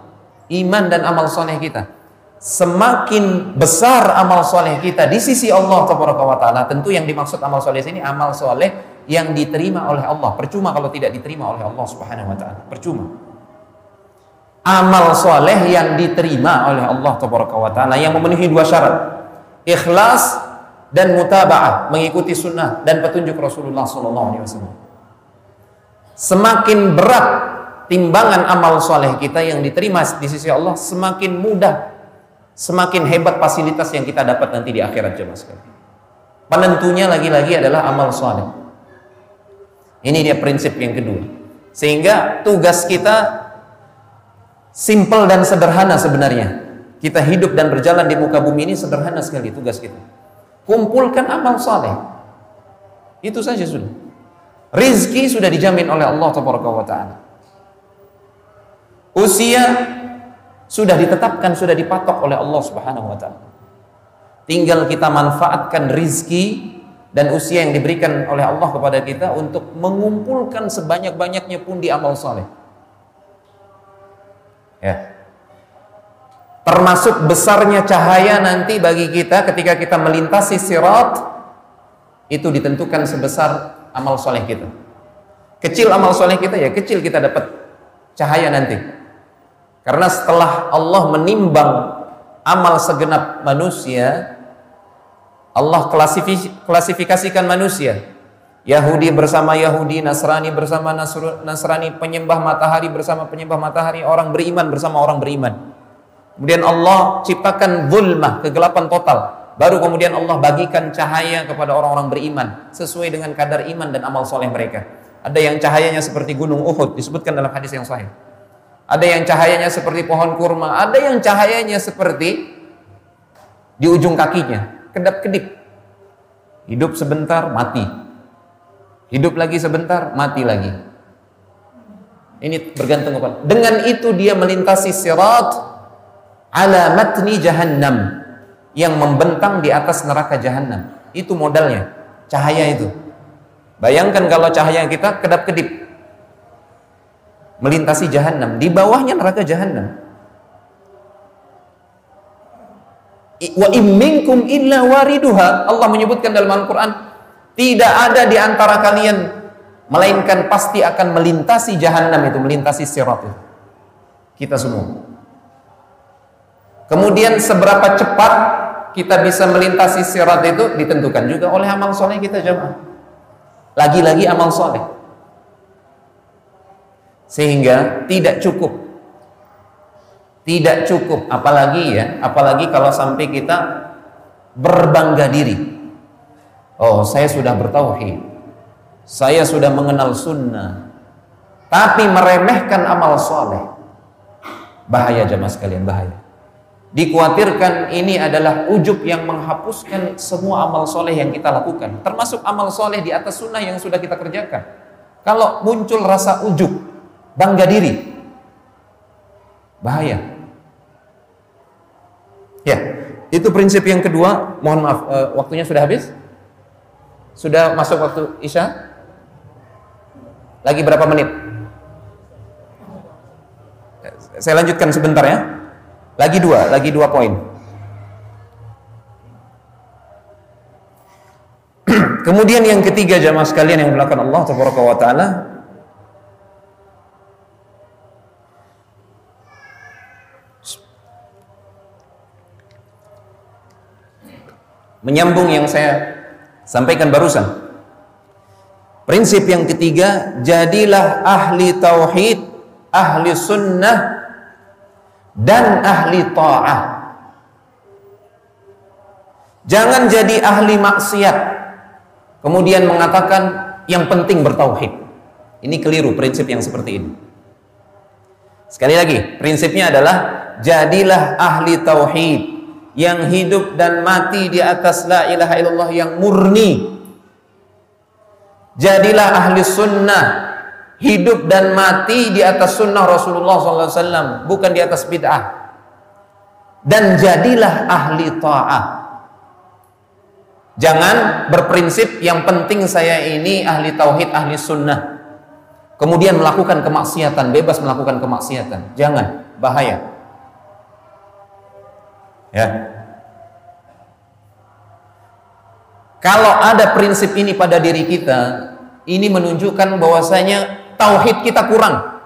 Iman dan amal soleh kita. Semakin besar amal soleh kita di sisi Allah Taala, tentu yang dimaksud amal soleh ini amal soleh yang diterima oleh Allah. Percuma kalau tidak diterima oleh Allah Subhanahu Wa Taala. Percuma amal soleh yang diterima oleh Allah Taala yang memenuhi dua syarat ikhlas dan mutaba'ah mengikuti sunnah dan petunjuk Rasulullah SAW semakin berat timbangan amal soleh kita yang diterima di sisi Allah semakin mudah semakin hebat fasilitas yang kita dapat nanti di akhirat jemaah sekalian penentunya lagi-lagi adalah amal soleh ini dia prinsip yang kedua sehingga tugas kita Simple dan sederhana sebenarnya. Kita hidup dan berjalan di muka bumi ini sederhana sekali tugas kita. Kumpulkan amal saleh. Itu saja sudah. Rizki sudah dijamin oleh Allah Taala. Usia sudah ditetapkan, sudah dipatok oleh Allah Subhanahu wa taala. Tinggal kita manfaatkan rizki dan usia yang diberikan oleh Allah kepada kita untuk mengumpulkan sebanyak-banyaknya pun di amal saleh. Ya. Termasuk besarnya cahaya nanti bagi kita ketika kita melintasi sirat itu ditentukan sebesar amal soleh kita. Kecil amal soleh kita ya kecil kita dapat cahaya nanti. Karena setelah Allah menimbang amal segenap manusia, Allah klasifikasikan manusia Yahudi bersama Yahudi, Nasrani bersama Nasrani, penyembah matahari bersama penyembah matahari, orang beriman bersama orang beriman. Kemudian Allah ciptakan zulmah, kegelapan total. Baru kemudian Allah bagikan cahaya kepada orang-orang beriman sesuai dengan kadar iman dan amal soleh mereka. Ada yang cahayanya seperti gunung Uhud disebutkan dalam hadis yang sahih. Ada yang cahayanya seperti pohon kurma, ada yang cahayanya seperti di ujung kakinya, kedap-kedip. Hidup sebentar, mati Hidup lagi sebentar, mati lagi. Ini bergantung kepada. Dengan itu dia melintasi sirat ala matni jahannam yang membentang di atas neraka jahannam. Itu modalnya, cahaya itu. Bayangkan kalau cahaya kita kedap-kedip melintasi jahannam, di bawahnya neraka jahannam. Wa imminkum illa wariduha. Allah menyebutkan dalam Al-Qur'an, tidak ada di antara kalian melainkan pasti akan melintasi jahanam itu, melintasi sirat itu. Kita semua. Kemudian seberapa cepat kita bisa melintasi sirat itu ditentukan juga oleh amal soleh kita jemaah. Lagi-lagi amal soleh. Sehingga tidak cukup. Tidak cukup, apalagi ya, apalagi kalau sampai kita berbangga diri Oh, saya sudah bertauhid. Saya sudah mengenal sunnah. Tapi meremehkan amal soleh. Bahaya jamaah sekalian, bahaya. Dikhawatirkan ini adalah ujub yang menghapuskan semua amal soleh yang kita lakukan. Termasuk amal soleh di atas sunnah yang sudah kita kerjakan. Kalau muncul rasa ujub, bangga diri, bahaya. Ya, itu prinsip yang kedua. Mohon maaf, uh, waktunya sudah habis? Sudah masuk waktu Isya? Lagi berapa menit? Saya lanjutkan sebentar ya. Lagi dua, lagi dua poin. Kemudian yang ketiga jamaah sekalian yang melakukan Allah wa taala menyambung yang saya sampaikan barusan. Prinsip yang ketiga, jadilah ahli tauhid, ahli sunnah dan ahli ta'ah. Jangan jadi ahli maksiat kemudian mengatakan yang penting bertauhid. Ini keliru prinsip yang seperti ini. Sekali lagi, prinsipnya adalah jadilah ahli tauhid yang hidup dan mati di atas la ilaha illallah yang murni. Jadilah ahli sunnah. Hidup dan mati di atas sunnah Rasulullah SAW bukan di atas bid'ah. Dan jadilah ahli ta'ah. Jangan berprinsip yang penting saya ini ahli tauhid ahli sunnah. Kemudian melakukan kemaksiatan bebas melakukan kemaksiatan. Jangan bahaya ya kalau ada prinsip ini pada diri kita ini menunjukkan bahwasanya tauhid kita kurang.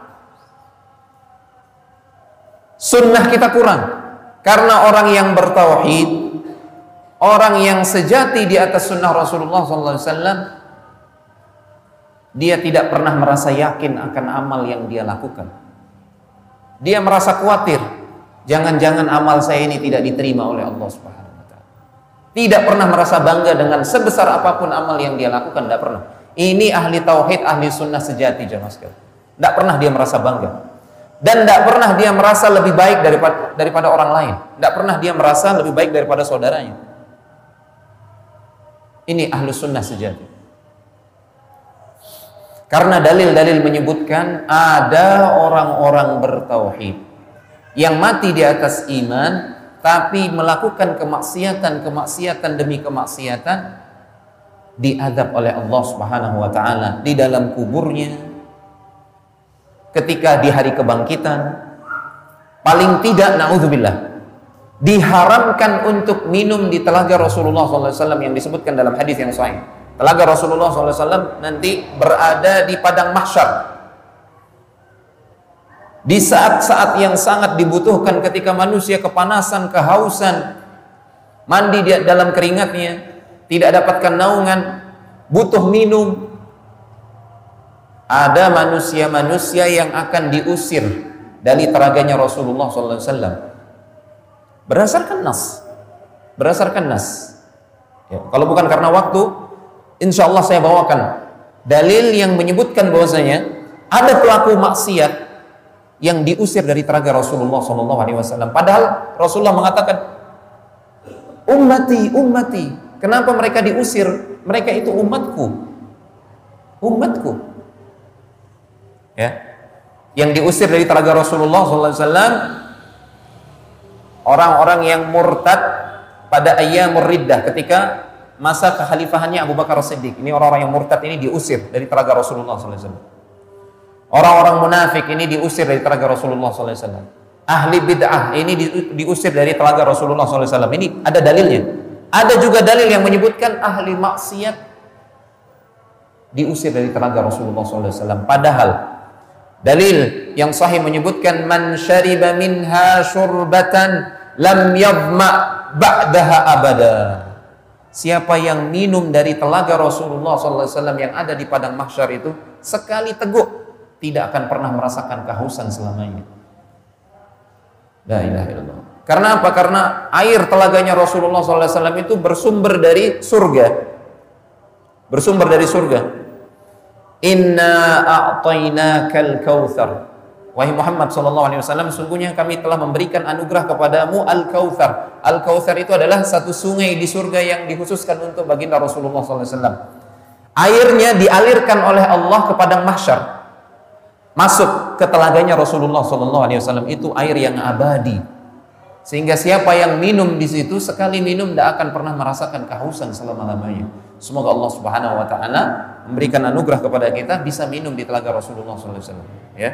Sunnah kita kurang. Karena orang yang bertauhid, orang yang sejati di atas sunnah Rasulullah SAW, dia tidak pernah merasa yakin akan amal yang dia lakukan. Dia merasa khawatir, jangan-jangan amal saya ini tidak diterima oleh Allah Subhanahu wa taala. Tidak pernah merasa bangga dengan sebesar apa pun amal yang dia lakukan, tidak pernah. Ini ahli tauhid, ahli sunnah sejati jemaah sekalian. Tidak pernah dia merasa bangga. Dan tidak pernah dia merasa lebih baik daripada, daripada orang lain. Tidak pernah dia merasa lebih baik daripada saudaranya. Ini ahli sunnah sejati. Karena dalil-dalil menyebutkan ada orang-orang bertauhid yang mati di atas iman tapi melakukan kemaksiatan-kemaksiatan demi kemaksiatan diadab oleh Allah Subhanahu wa taala di dalam kuburnya ketika di hari kebangkitan paling tidak naudzubillah diharamkan untuk minum di telaga Rasulullah SAW yang disebutkan dalam hadis yang sahih. Telaga Rasulullah SAW nanti berada di padang mahsyar. Di saat-saat yang sangat dibutuhkan ketika manusia kepanasan, kehausan, mandi di dalam keringatnya, tidak dapatkan naungan, butuh minum. Ada manusia-manusia yang akan diusir dari teraganya Rasulullah SAW. Berdasarkan nas, berdasarkan nas. Ya, kalau bukan karena waktu, insya Allah saya bawakan dalil yang menyebutkan bahwasanya ada pelaku maksiat yang diusir dari teraga Rasulullah SAW. Padahal Rasulullah mengatakan, ummati, ummati, Kenapa mereka diusir? Mereka itu umatku. Umatku. Ya. Yang diusir dari telaga Rasulullah SAW orang-orang yang murtad pada ayam riddah ketika masa kekhalifahannya Abu Bakar Siddiq. Ini orang-orang yang murtad ini diusir dari telaga Rasulullah SAW. Orang-orang munafik ini diusir dari telaga Rasulullah SAW. Ahli bid'ah ini diusir dari telaga Rasulullah SAW. Ini ada dalilnya. Ada juga dalil yang menyebutkan ahli maksiat diusir dari telaga Rasulullah SAW. Padahal dalil yang sahih menyebutkan man syariba minha syurbatan lam yadma ba'daha abada. Siapa yang minum dari telaga Rasulullah SAW yang ada di padang mahsyar itu sekali teguk tidak akan pernah merasakan kehausan selamanya. La ilaha illallah. Karena apa? Karena air telaganya Rasulullah SAW itu bersumber dari surga. Bersumber dari surga. Inna a'tainakal kautsar. Wahai Muhammad wasallam, sungguhnya kami telah memberikan anugerah kepadamu Al-Kautsar. Al-Kautsar itu adalah satu sungai di surga yang dikhususkan untuk baginda Rasulullah wasallam. Airnya dialirkan oleh Allah ke padang mahsyar. Masuk ke telaganya Rasulullah sallallahu alaihi wasallam itu air yang abadi. Sehingga siapa yang minum di situ sekali minum tidak akan pernah merasakan kehausan selama-lamanya. Semoga Allah Subhanahu wa taala memberikan anugerah kepada kita bisa minum di telaga Rasulullah sallallahu alaihi wasallam, ya.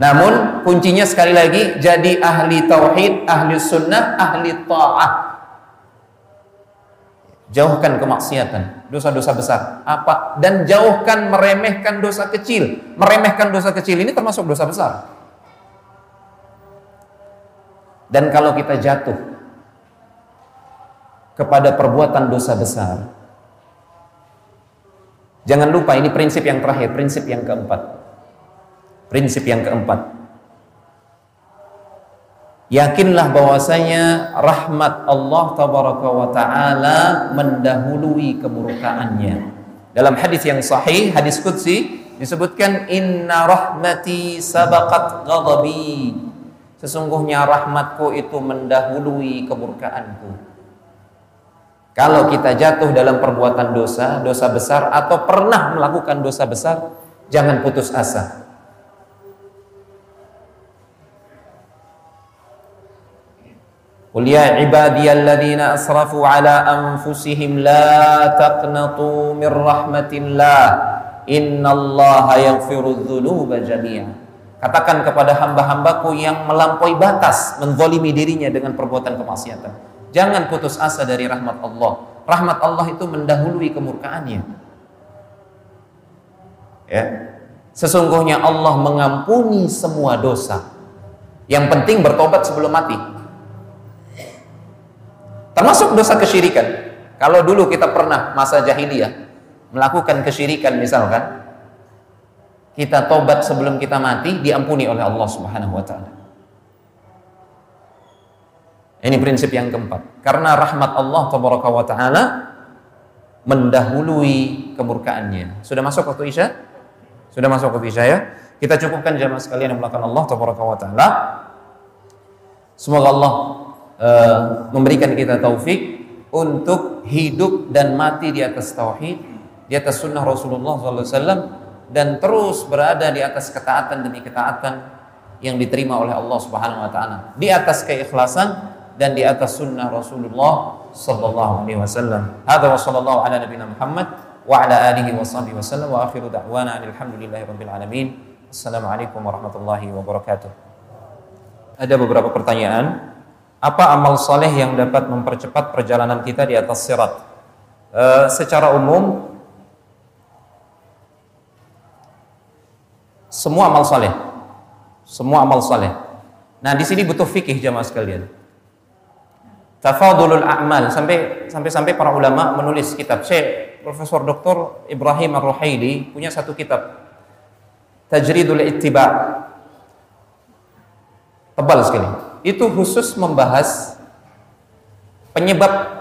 Namun kuncinya sekali lagi jadi ahli tauhid, ahli sunnah, ahli ta'ah. Jauhkan kemaksiatan, dosa-dosa besar. Apa? Dan jauhkan meremehkan dosa kecil. Meremehkan dosa kecil ini termasuk dosa besar. Dan kalau kita jatuh kepada perbuatan dosa besar, jangan lupa ini prinsip yang terakhir, prinsip yang keempat Prinsip yang keempat. Yakinlah bahwasanya rahmat Allah tabaraka wa taala mendahului kemurkaannya. Dalam hadis yang sahih, hadis qudsi disebutkan inna rahmati sabaqat ghadabi. Sesungguhnya rahmatku itu mendahului kemurkaanku. Kalau kita jatuh dalam perbuatan dosa, dosa besar atau pernah melakukan dosa besar, jangan putus asa. قل يا عبادي الذين أسرفوا على أنفسهم لا تقنطوا من رحمة الله إن الله يغفر الذنوب جميعا Katakan kepada hamba-hambaku yang melampaui batas menzolimi dirinya dengan perbuatan kemaksiatan. Jangan putus asa dari rahmat Allah. Rahmat Allah itu mendahului kemurkaannya. Ya. Sesungguhnya Allah mengampuni semua dosa. Yang penting bertobat sebelum mati. Termasuk dosa kesyirikan. Kalau dulu kita pernah masa jahiliyah melakukan kesyirikan misalkan, kita tobat sebelum kita mati diampuni oleh Allah Subhanahu wa taala. Ini prinsip yang keempat. Karena rahmat Allah wa taala mendahului kemurkaannya. Sudah masuk waktu Isya? Sudah masuk waktu Isya ya? Kita cukupkan jamaah sekalian yang melakukan Allah wa taala. Semoga Allah uh, memberikan kita taufik untuk hidup dan mati di atas tauhid, di atas sunnah Rasulullah SAW dan terus berada di atas ketaatan demi ketaatan yang diterima oleh Allah Subhanahu wa taala. Di atas keikhlasan dan di atas sunnah Rasulullah sallallahu alaihi wasallam. Hadza wa sallallahu ala nabiyina Muhammad wa ala alihi wa sahbihi wasallam wa akhiru da'wana alhamdulillahi rabbil alamin. Assalamualaikum warahmatullahi wabarakatuh. Ada beberapa pertanyaan apa amal soleh yang dapat mempercepat perjalanan kita di atas sirat? E, secara umum, semua amal soleh, semua amal soleh. Nah di sini butuh fikih jamaah sekalian. Tafadulul a'mal sampai sampai sampai para ulama menulis kitab. Syekh Profesor Dr. Ibrahim Ar-Ruhaili punya satu kitab Tajridul Ittiba. Tebal sekali itu khusus membahas penyebab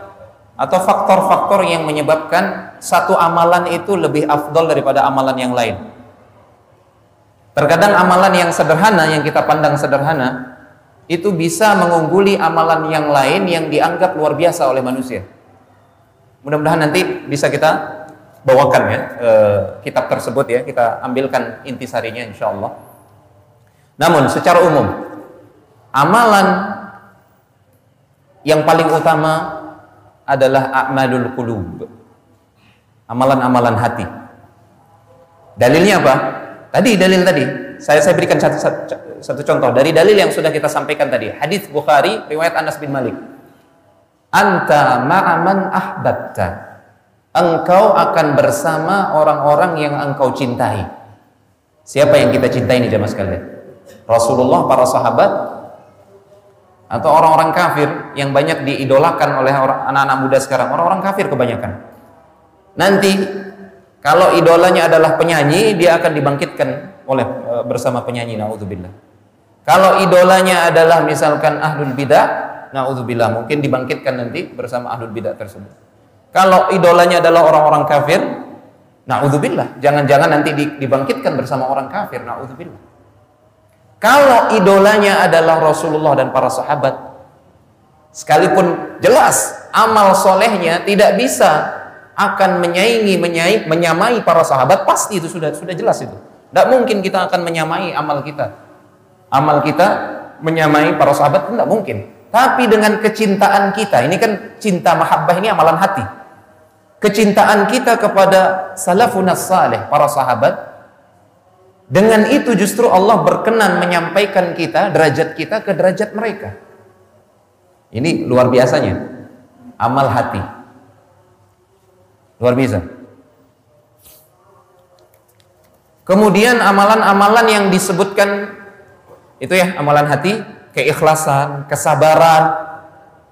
atau faktor-faktor yang menyebabkan satu amalan itu lebih afdol daripada amalan yang lain. Terkadang amalan yang sederhana yang kita pandang sederhana itu bisa mengungguli amalan yang lain yang dianggap luar biasa oleh manusia. Mudah-mudahan nanti bisa kita bawakan ya e, kitab tersebut ya kita ambilkan intisarinya insya Allah. Namun secara umum amalan yang paling utama adalah a'malul qulub. Amalan-amalan hati. Dalilnya apa? Tadi dalil tadi. Saya saya berikan satu, satu, satu contoh dari dalil yang sudah kita sampaikan tadi. Hadis Bukhari riwayat Anas bin Malik. Anta ma'aman ahbabta. Engkau akan bersama orang-orang yang engkau cintai. Siapa yang kita cintai ini jamaah sekalian? Rasulullah, para sahabat, atau orang-orang kafir yang banyak diidolakan oleh anak-anak muda sekarang. Orang-orang kafir kebanyakan. Nanti kalau idolanya adalah penyanyi dia akan dibangkitkan oleh e, bersama penyanyi. Naudzubillah. Kalau idolanya adalah misalkan ahlul bidah naudzubillah mungkin dibangkitkan nanti bersama ahlul bidah tersebut. Kalau idolanya adalah orang-orang kafir naudzubillah. Jangan-jangan nanti dibangkitkan bersama orang kafir. Naudzubillah Kalau idolanya adalah Rasulullah dan para sahabat, sekalipun jelas amal solehnya tidak bisa akan menyaingi, menyai, menyamai para sahabat, pasti itu sudah sudah jelas itu. Tidak mungkin kita akan menyamai amal kita. Amal kita menyamai para sahabat tidak mungkin. Tapi dengan kecintaan kita, ini kan cinta mahabbah ini amalan hati. Kecintaan kita kepada salafun salih, para sahabat, dengan itu justru Allah berkenan menyampaikan kita, derajat kita ke derajat mereka. Ini luar biasanya. Amal hati. Luar biasa. Kemudian amalan-amalan yang disebutkan itu ya, amalan hati, keikhlasan, kesabaran.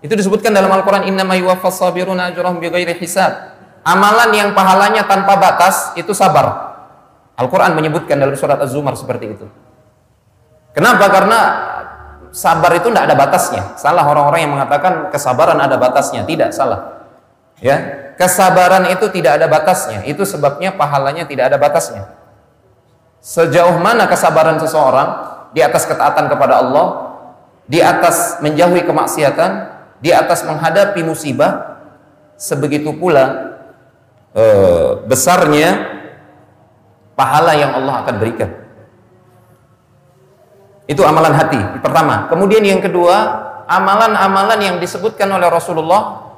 Itu disebutkan dalam Al-Qur'an innama yuwaffas sabiruna ajrahum bighairi hisab. Amalan yang pahalanya tanpa batas itu sabar. Al-Quran menyebutkan dalam surat Az-Zumar seperti itu. Kenapa? Karena sabar itu tidak ada batasnya. Salah orang-orang yang mengatakan kesabaran ada batasnya. Tidak, salah. Ya, kesabaran itu tidak ada batasnya. Itu sebabnya pahalanya tidak ada batasnya. Sejauh mana kesabaran seseorang di atas ketaatan kepada Allah, di atas menjauhi kemaksiatan, di atas menghadapi musibah, sebegitu pula eh, besarnya pahala yang Allah akan berikan. Itu amalan hati pertama. Kemudian yang kedua, amalan-amalan yang disebutkan oleh Rasulullah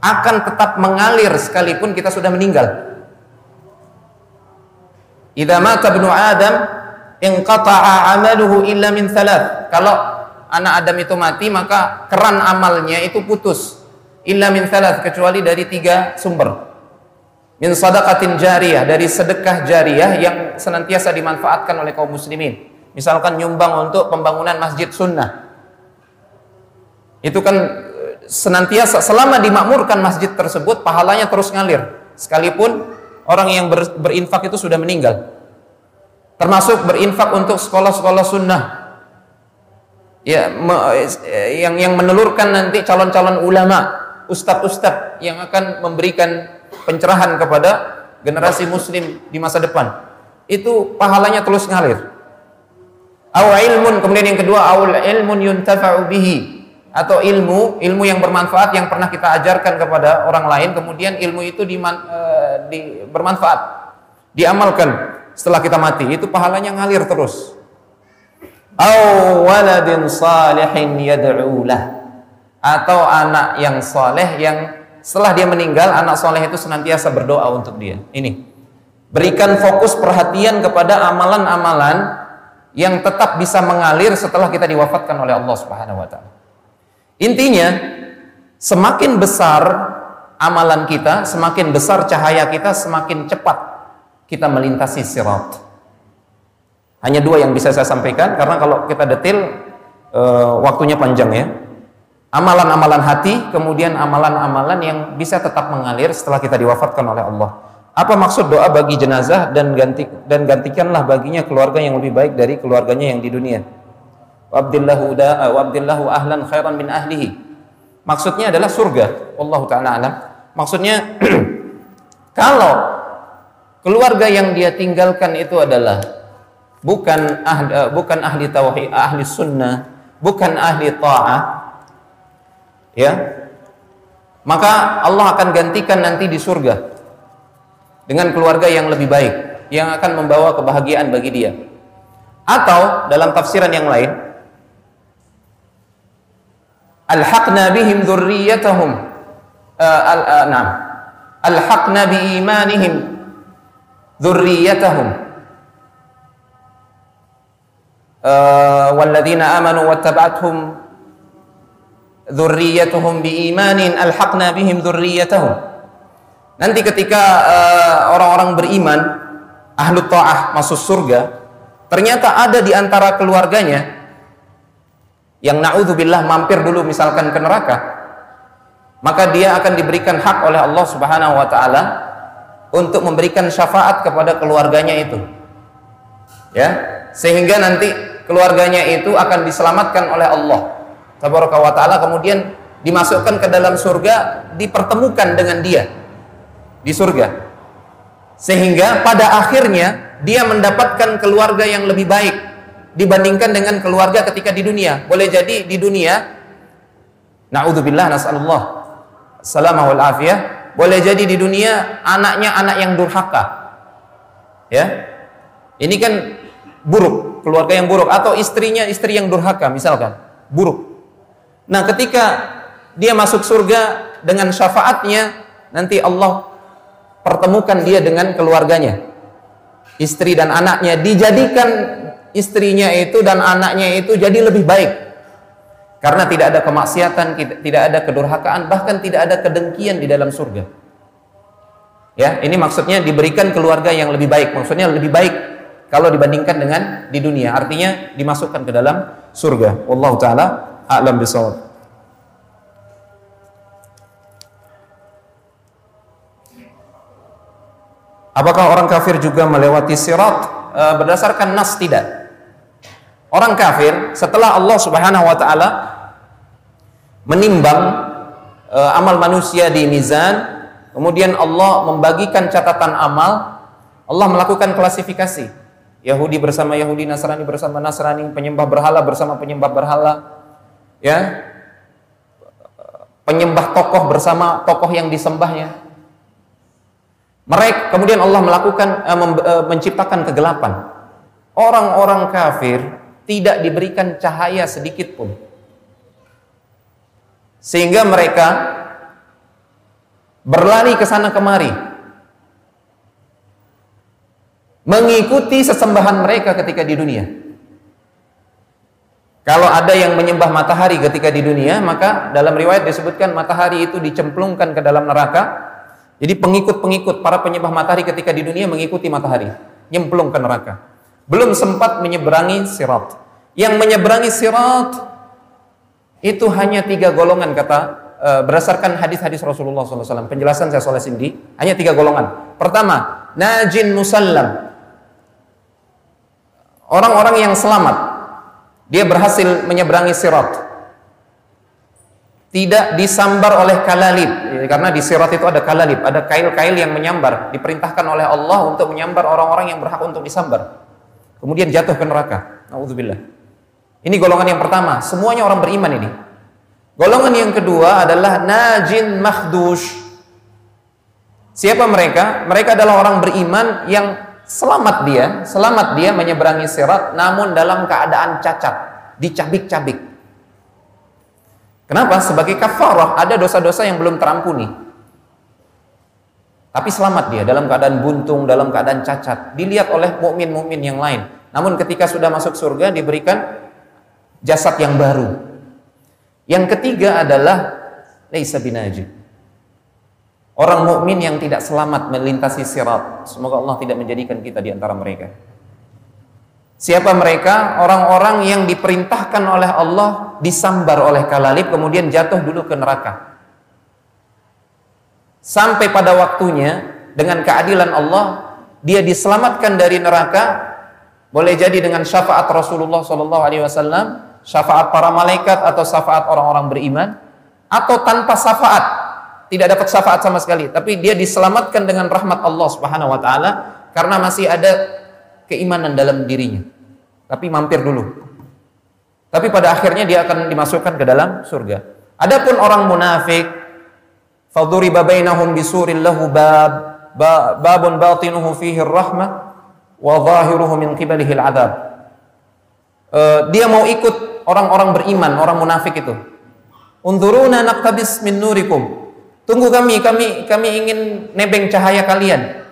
akan tetap mengalir sekalipun kita sudah meninggal. Idza mata ibnu Adam inqata'a amaluhu illa min thalath. Kalau anak Adam itu mati maka keran amalnya itu putus illa min thalath kecuali dari tiga sumber min sadaqatin jariyah dari sedekah jariyah yang senantiasa dimanfaatkan oleh kaum muslimin. Misalkan nyumbang untuk pembangunan masjid sunnah. Itu kan eh, senantiasa selama dimakmurkan masjid tersebut pahalanya terus ngalir. Sekalipun orang yang ber, berinfak itu sudah meninggal. Termasuk berinfak untuk sekolah-sekolah sunnah. Ya me, eh, yang yang menelurkan nanti calon-calon ulama ustadz-ustadz yang akan memberikan pencerahan kepada generasi muslim di masa depan. Itu pahalanya terus ngalir. Aw ilmun kemudian yang kedua aw ilmun yuntafa'u bihi. Atau ilmu ilmu yang bermanfaat yang pernah kita ajarkan kepada orang lain kemudian ilmu itu di, uh, di bermanfaat diamalkan setelah kita mati. Itu pahalanya ngalir terus. Atau anak yang saleh yang setelah dia meninggal anak soleh itu senantiasa berdoa untuk dia. Ini. Berikan fokus perhatian kepada amalan-amalan yang tetap bisa mengalir setelah kita diwafatkan oleh Allah Subhanahu wa taala. Intinya semakin besar amalan kita semakin besar cahaya kita semakin cepat kita melintasi sirat. Hanya dua yang bisa saya sampaikan karena kalau kita detail uh, waktunya panjang ya amalan-amalan hati, kemudian amalan-amalan yang bisa tetap mengalir setelah kita diwafatkan oleh Allah. Apa maksud doa bagi jenazah dan ganti dan gantikanlah baginya keluarga yang lebih baik dari keluarganya yang di dunia. Wabdillahu da wabdillahu ahlan khairan min ahlihi. Maksudnya adalah surga. Allah taala alam. Maksudnya kalau keluarga yang dia tinggalkan itu adalah bukan ahli, bukan ahli tauhid, ahli sunnah, bukan ahli ta'ah, ya. Maka Allah akan gantikan nanti di surga dengan keluarga yang lebih baik yang akan membawa kebahagiaan bagi dia. Atau dalam tafsiran yang lain alhaqna bihim dzurriyyatahum uh, al uh, nah alhaqna bi imanihim dzurriyyatahum uh, walladzina amanu wattaba'athum dzurriyyatuhum biimanin alhaqna bihim dzurriyyatahum. Nanti ketika uh, orang-orang beriman, ahlu ta'ah masuk surga, ternyata ada di antara keluarganya yang naudzubillah mampir dulu misalkan ke neraka, maka dia akan diberikan hak oleh Allah Subhanahu wa taala untuk memberikan syafaat kepada keluarganya itu. Ya, sehingga nanti keluarganya itu akan diselamatkan oleh Allah tabaraka wa taala kemudian dimasukkan ke dalam surga dipertemukan dengan dia di surga sehingga pada akhirnya dia mendapatkan keluarga yang lebih baik dibandingkan dengan keluarga ketika di dunia. Boleh jadi di dunia naudzubillah nasallallahu salamah wal afiyah, boleh jadi di dunia anaknya anak yang durhaka. Ya. Ini kan buruk, keluarga yang buruk atau istrinya istri yang durhaka misalkan, buruk. Nah, ketika dia masuk surga dengan syafaatnya, nanti Allah pertemukan dia dengan keluarganya. Istri dan anaknya dijadikan istrinya itu dan anaknya itu jadi lebih baik. Karena tidak ada kemaksiatan, tidak ada kedurhakaan, bahkan tidak ada kedengkian di dalam surga. Ya, ini maksudnya diberikan keluarga yang lebih baik. Maksudnya lebih baik kalau dibandingkan dengan di dunia. Artinya dimasukkan ke dalam surga. Wallahu taala a'lam bishawab. Apakah orang kafir juga melewati sirat e, berdasarkan nas tidak? Orang kafir setelah Allah Subhanahu wa taala menimbang e, amal manusia di mizan, kemudian Allah membagikan catatan amal, Allah melakukan klasifikasi. Yahudi bersama Yahudi, Nasrani bersama Nasrani, penyembah berhala bersama penyembah berhala. Ya. Penyembah tokoh bersama tokoh yang disembahnya mereka kemudian Allah melakukan uh, menciptakan kegelapan. Orang-orang kafir tidak diberikan cahaya sedikit pun. Sehingga mereka berlari ke sana kemari mengikuti sesembahan mereka ketika di dunia. Kalau ada yang menyembah matahari ketika di dunia, maka dalam riwayat disebutkan matahari itu dicemplungkan ke dalam neraka jadi pengikut-pengikut para penyembah matahari ketika di dunia mengikuti matahari, nyemplung ke neraka. Belum sempat menyeberangi sirat. Yang menyeberangi sirat itu hanya tiga golongan kata uh, berdasarkan hadis-hadis Rasulullah SAW. Penjelasan saya soal sindi hanya tiga golongan. Pertama, najin musallam. Orang-orang yang selamat. Dia berhasil menyeberangi sirat. Tidak disambar oleh kalalib. Karena di sirat itu ada kalalib ada kail-kail yang menyambar. Diperintahkan oleh Allah untuk menyambar orang-orang yang berhak untuk disambar. Kemudian jatuh ke neraka. Naudzubillah. Ini golongan yang pertama. Semuanya orang beriman ini. Golongan yang kedua adalah najin makhdush. Siapa mereka? Mereka adalah orang beriman yang selamat dia selamat dia menyeberangi sirat namun dalam keadaan cacat dicabik-cabik Kenapa? Sebagai kafarah ada dosa-dosa yang belum terampuni. Tapi selamat dia dalam keadaan buntung, dalam keadaan cacat. Dilihat oleh mukmin-mukmin yang lain. Namun ketika sudah masuk surga diberikan jasad yang baru. Yang ketiga adalah laisa binajib. Orang mukmin yang tidak selamat melintasi sirat. Semoga Allah tidak menjadikan kita di antara mereka. Siapa mereka? Orang-orang yang diperintahkan oleh Allah disambar oleh kalalib kemudian jatuh dulu ke neraka. Sampai pada waktunya dengan keadilan Allah dia diselamatkan dari neraka boleh jadi dengan syafaat Rasulullah Wasallam, syafaat para malaikat atau syafaat orang-orang beriman, atau tanpa syafaat tidak dapat syafaat sama sekali, tapi dia diselamatkan dengan rahmat Allah Subhanahu Wa Taala karena masih ada keimanan dalam dirinya. Tapi mampir dulu. Tapi pada akhirnya dia akan dimasukkan ke dalam surga. Adapun orang munafik, faduriba bainahum bisuril lahu bab, babun batinuhu fihi rahmah wa zahiruhu min qibalihi al-adab. Uh, dia mau ikut orang-orang beriman, orang munafik itu. Unduruna naqtabis min nurikum. Tunggu kami, kami kami ingin nebeng cahaya kalian.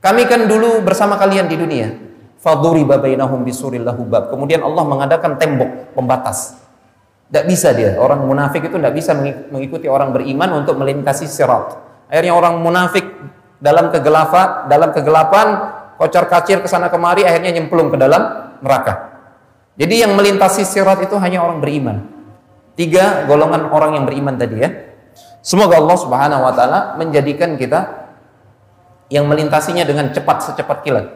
Kami kan dulu bersama kalian di dunia. Faduriba bainahum bisuril lahubab. Kemudian Allah mengadakan tembok pembatas. Tidak bisa dia, orang munafik itu tidak bisa mengikuti orang beriman untuk melintasi sirat. Akhirnya orang munafik dalam kegelapan, dalam kegelapan, kocar kacir ke sana kemari, akhirnya nyemplung ke dalam neraka. Jadi yang melintasi sirat itu hanya orang beriman. Tiga golongan orang yang beriman tadi ya. Semoga Allah Subhanahu wa taala menjadikan kita yang melintasinya dengan cepat secepat kilat.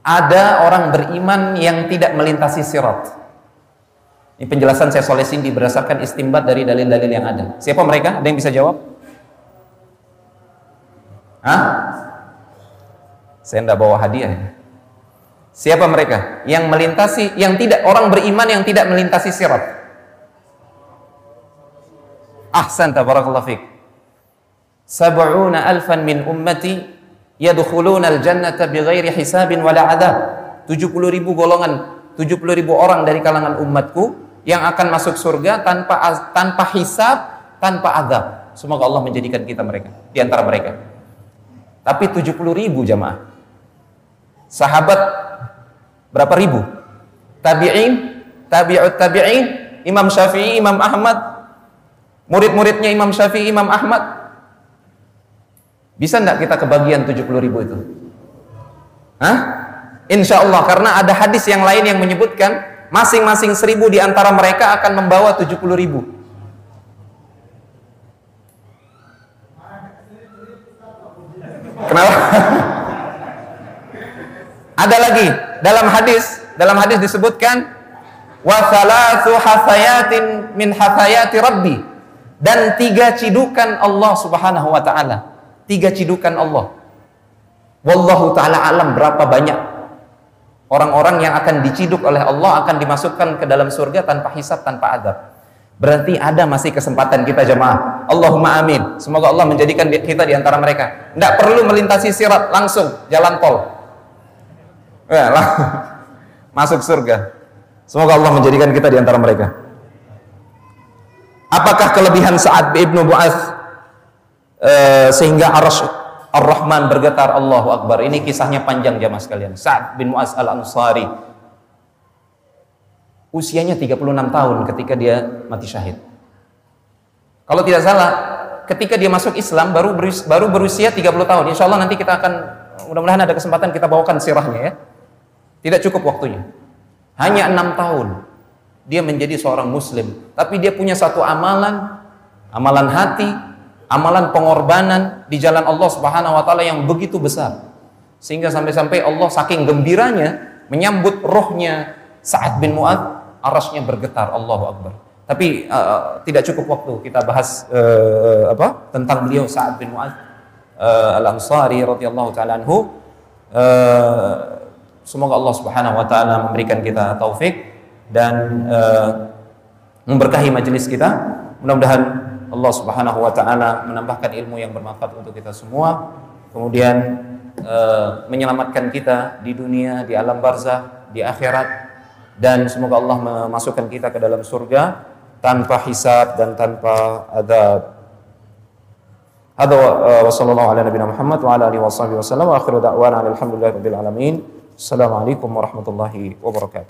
Ada orang beriman yang tidak melintasi sirat. Ini penjelasan saya soleh Cindy berdasarkan istimbat dari dalil-dalil yang ada. Siapa mereka? Ada yang bisa jawab? Hah? Saya tidak bawa hadiah. Ya? Siapa mereka? Yang melintasi, yang tidak orang beriman yang tidak melintasi sirat. Ahsan tabarakallahu fik. Sab'una alfan min ummati yadkhuluna al-jannata bighairi hisabin wala adab. 70 ribu golongan, 70 ribu orang dari kalangan umatku yang akan masuk surga tanpa tanpa hisab, tanpa adab. Semoga Allah menjadikan kita mereka di antara mereka. Tapi 70 ribu jamaah. Sahabat berapa ribu? Tabi'in, tabi'ut tabi'in, Imam Syafi'i, Imam Ahmad, murid-muridnya Imam Syafi'i, Imam Ahmad. Bisa enggak kita kebagian 70 ribu itu? Hah? Insya Allah, karena ada hadis yang lain yang menyebutkan masing-masing seribu di antara mereka akan membawa 70 ribu. Kenapa? Ada lagi dalam hadis, dalam hadis disebutkan wa thalathu hasayatin min hasayati rabbi dan tiga cidukan Allah Subhanahu wa taala. Tiga cidukan Allah. Wallahu taala alam berapa banyak orang-orang yang akan diciduk oleh Allah akan dimasukkan ke dalam surga tanpa hisab, tanpa adab. Berarti ada masih kesempatan kita jemaah. Allahumma amin. Semoga Allah menjadikan kita di antara mereka. Tidak perlu melintasi sirat langsung jalan tol lah, masuk surga. Semoga Allah menjadikan kita di antara mereka. Apakah kelebihan saat ibnu Mu'az uh, sehingga arsh Ar-Rahman bergetar Allahu Akbar. Ini kisahnya panjang jamaah sekalian. Sa'ad bin Mu'az Al-Ansari. Usianya 36 tahun ketika dia mati syahid. Kalau tidak salah, ketika dia masuk Islam baru baru berusia 30 tahun. Insya Allah nanti kita akan mudah-mudahan ada kesempatan kita bawakan sirahnya ya. Tidak cukup waktunya. Hanya enam tahun dia menjadi seorang muslim. Tapi dia punya satu amalan, amalan hati, amalan pengorbanan di jalan Allah Subhanahu wa taala yang begitu besar. Sehingga sampai-sampai Allah saking gembiranya menyambut rohnya Sa'ad bin Mu'ad, arasnya bergetar Allahu Akbar. Tapi uh, tidak cukup waktu kita bahas uh, apa tentang beliau Sa'ad bin Mu'ad uh, Al-Ansari radhiyallahu taala anhu. Uh, Semoga Allah Subhanahu wa taala memberikan kita taufik dan uh, memberkahi majelis kita. Mudah-mudahan Allah Subhanahu wa taala menambahkan ilmu yang bermanfaat untuk kita semua. Kemudian uh, menyelamatkan kita di dunia, di alam barzah, di akhirat dan semoga Allah memasukkan kita ke dalam surga tanpa hisab dan tanpa adab. Assalamualaikum warahmatullahi wabarakatuh.